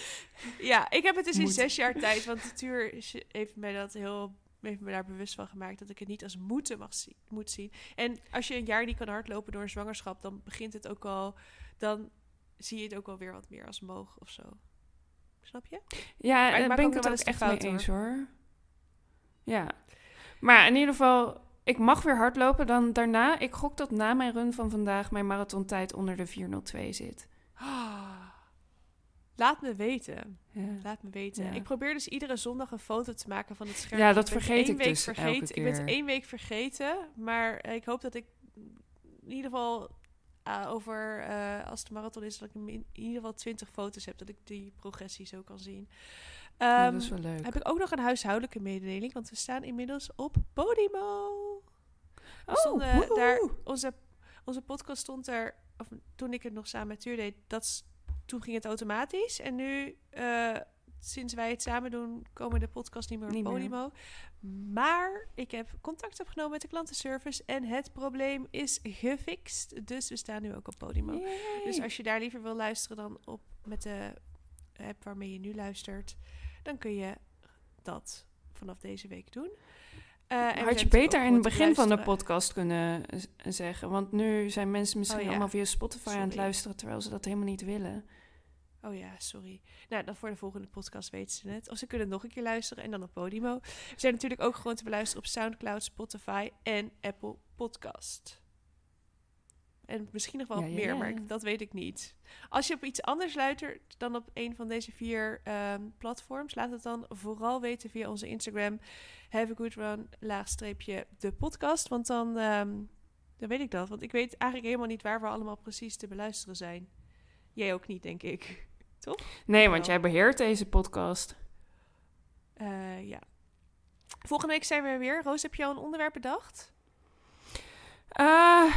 Ja, ik heb het dus in zes jaar tijd, want de tuur heeft mij dat heel heeft me daar bewust van gemaakt dat ik het niet als moeten mag zien, moet zien. En als je een jaar niet kan hardlopen door een zwangerschap, dan begint het ook al, dan zie je het ook alweer wat meer als mogen of zo. Snap je? Ja, daar ben ik het wel ook eens echt mee eens hoor. Ja. Maar in ieder geval, ik mag weer hardlopen. Dan daarna, ik gok dat na mijn run van vandaag mijn marathontijd onder de 402 zit. Laat me weten. Ja, Laat me weten. Ja. Ik probeer dus iedere zondag een foto te maken van het scherm. Ja, dat vergeet ik week dus elke vergeten. Ik ben het keer. één week vergeten, maar eh, ik hoop dat ik in ieder geval ah, over, eh, als de marathon is, dat ik in in ieder geval 20 foto's heb, dat ik die progressie zo kan zien. Ja, Ehm, dat is wel leuk. heb ik ook nog een huishoudelijke mededeling, want we staan inmiddels op Podimo. We stonden woehoe. daar, onze, onze podcast stond er, of toen ik het nog samen met Tuur deed, dat, toen ging het automatisch. En nu, eh, sinds wij het samen doen, komen de podcasts niet meer op Niet meer. Podimo. Maar ik heb contact opgenomen met de klantenservice en het probleem is gefixt. Dus we staan nu ook op Podimo. Yay. Dus als je daar liever wil luisteren dan op met de app waarmee je nu luistert, dan kun je dat vanaf deze week doen. Eh, en Had je beter in het begin van de podcast kunnen zeggen. Want nu zijn mensen misschien Oh ja. allemaal via Spotify aan het luisteren... terwijl ze dat helemaal niet willen. Oh ja, sorry. Nou, dan voor de volgende podcast weten ze het. Of ze kunnen nog een keer luisteren en dan op Podimo. We zijn natuurlijk ook gewoon te beluisteren op Soundcloud, Spotify en Apple Podcast. En misschien nog wel Ja, wat ja, meer, ja. maar ik- dat weet ik niet. Als je op iets anders luistert dan op een van deze vier ehm, platforms, laat het dan vooral weten via onze Instagram. Have a good run, laagstreepje de podcast. Want dan, ehm, dan weet ik dat. Want ik weet eigenlijk helemaal niet waar we allemaal precies te beluisteren zijn. Jij ook niet, denk ik. Nee, want jij beheert deze podcast. Eh, ja. Volgende week zijn we er weer. Roos, heb je al een onderwerp bedacht? Ah,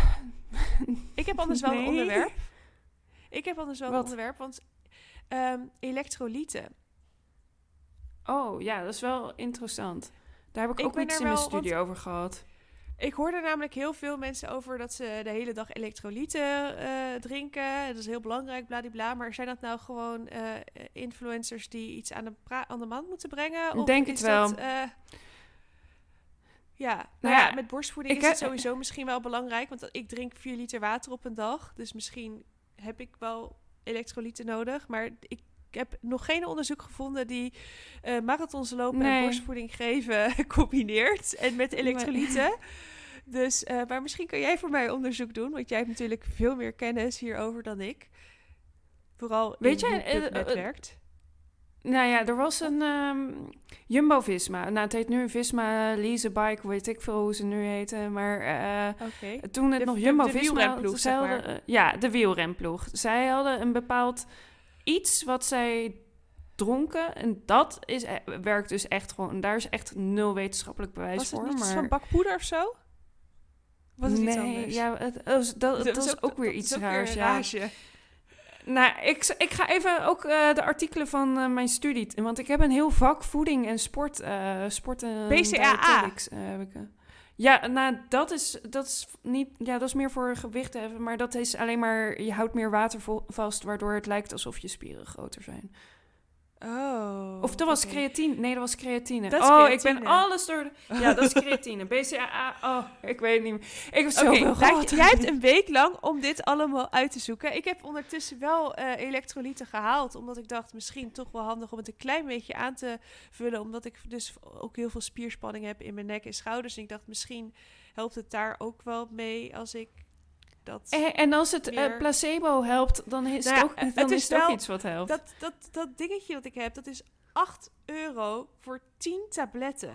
Ik heb anders wel een onderwerp. Ik heb anders wel Wat? een onderwerp, want ehm, elektrolyten. Oh, ja, dat is wel interessant. Daar heb ik, ook iets in mijn studie over gehad. Ik hoorde namelijk heel veel mensen over dat ze de hele dag elektrolyten eh, drinken. Dat is heel belangrijk, bladibla. Maar zijn dat nou gewoon eh, influencers die iets aan de, aan de man moeten brengen? Ik Of denk het wel. Dat, eh, ja, nou Nou ja, ja, met borstvoeding is het sowieso misschien wel belangrijk. Want ik drink 4 liter water op een dag. Dus misschien heb ik wel elektrolyten nodig. Maar ik heb nog geen onderzoek gevonden die eh, marathons lopen en borstvoeding geven combineert. En met elektrolyten. Dus, eh, maar misschien kan jij voor mij onderzoek doen, want jij hebt natuurlijk veel meer kennis hierover dan ik. Vooral Weet in jij, hoe eh, eh, werkt. Nou ja, er was een ehm, Jumbo-Visma. Nou, het heet nu Visma Lease Bike, weet ik veel hoe ze nu heten. Maar eh, toen het De- nog Jumbo-Visma... de zeg maar. eh, ja, de wielrenploeg. Zij hadden een bepaald iets wat zij dronken. En dat is, eh, werkt dus echt gewoon... Daar is echt nul wetenschappelijk bewijs Was het voor. iets maar... van bakpoeder of zo? Was het iets nee, anders? ja, het, dat, dat, dat is ook weer iets is ook weer raars. een ja. Nou, ik, ik ga even ook eh, de artikelen van eh, mijn studie... Want ik heb een heel vak voeding en sport... eh sport en BCAA. heb ik. Ja, nou, dat is, dat is niet. Ja, dat is meer voor gewicht heffen. Maar dat is alleen maar. Je houdt meer water vast, waardoor het lijkt alsof je spieren groter zijn. Oh. Of dat was creatine. Nee, dat was creatine. Dat oh, ik ben alles door. De, ja, dat is creatine. BCAA. Oh, ik weet het niet meer. Ik heb zoveel nou, gehad. jij hebt een week lang om dit allemaal uit te zoeken. Ik heb ondertussen wel eh, elektrolyten gehaald, omdat ik dacht misschien toch wel handig om het een klein beetje aan te vullen, omdat ik dus ook heel veel spierspanning heb in mijn nek en schouders. En ik dacht misschien helpt het daar ook wel mee als ik dat... En, en als het eh, placebo helpt, dan is Nou het ook, het dan is is het ook wel- iets wat helpt. Dat, dat, dat dingetje dat ik heb, dat is 8 euro voor 10 tabletten.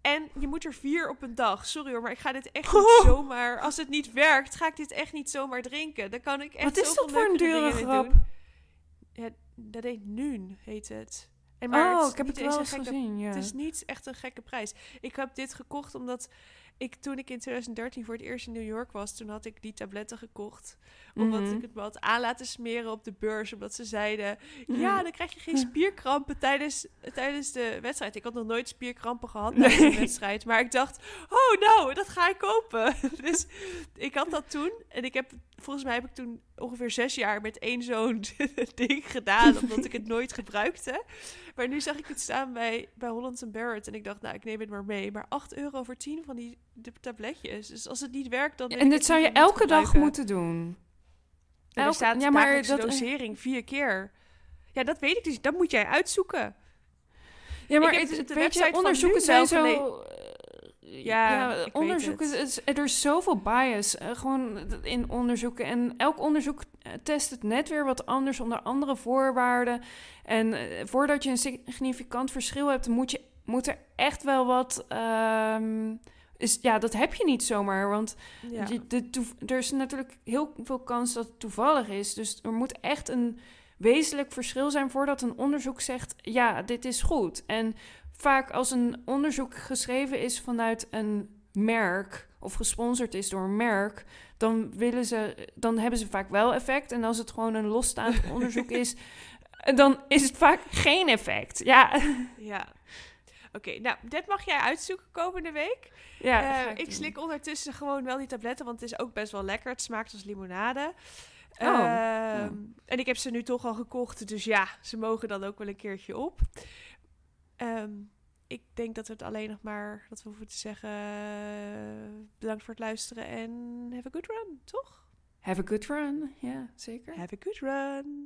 En je moet er vier op een dag. Sorry hoor, maar ik ga dit echt niet zomaar... Als het niet werkt, ga ik dit echt niet zomaar drinken. Dan kan ik echt Wat is dat voor een dure grap? Ja, dat heet Nuun, heet het. En maar oh, ik heb het wel eens gekke- gezien, ja. Het is niet echt een gekke prijs. Ik heb dit gekocht omdat ik toen ik in 2013 voor het eerst in New York was, toen had ik die tabletten gekocht. Omdat Mhm. ik het me had aan laten smeren op de beurs. Omdat ze zeiden, Mhm. ja, dan krijg je geen spierkrampen tijdens, tijdens de wedstrijd. Ik had nog nooit spierkrampen gehad tijdens de wedstrijd. Maar ik dacht, oh nou, dat ga ik kopen. dus ik had dat toen. En ik heb, volgens mij heb ik toen ongeveer zes jaar met één zo'n ding gedaan. Omdat ik het nooit gebruikte. Maar nu zag ik het staan bij, bij Hollands Barrett. En ik dacht, nou, ik neem het maar mee. Maar 8 euro voor 10 van die de tabletjes. Dus als het niet werkt, dan... en dit zou je elke dag moeten doen. Ja, er Elke- staat ja, maar dat- dosering vier keer. Ja, dat weet ik dus. Dat moet jij uitzoeken. Ja, maar het, het- de weet je, onderzoeken zijn zo... Ja, ja, ik weet onderzoeken, het. is, er is zoveel bias eh, gewoon in onderzoeken. En elk onderzoek eh, test het net weer wat anders onder andere voorwaarden. En eh, voordat je een significant verschil hebt, moet, je, moet er echt wel wat... ehm, is, ja, dat heb je niet zomaar, want Ja. je- de toev- er is natuurlijk heel veel kans dat het toevallig is. Dus er moet echt een wezenlijk verschil zijn voordat een onderzoek zegt: ja, dit is goed. En vaak als een onderzoek geschreven is vanuit een merk of gesponsord is door een merk, dan willen ze, dan hebben ze vaak wel effect. En als het gewoon een losstaand onderzoek is, dan is het vaak geen effect. Ja, ja. Oké, nou, dit mag jij uitzoeken komende week. ja ga ik slik ondertussen gewoon wel die tabletten, want het is ook best wel lekker. Het smaakt als limonade. Oh, Ehm, En ik heb ze nu toch al gekocht, dus ja, ze mogen dan ook wel een keertje op. Ehm, ik denk dat we het alleen nog maar, dat we hoeven te zeggen, eh, bedankt voor het luisteren en have a good run, toch? Have a good run. Ja, zeker. Have a good run.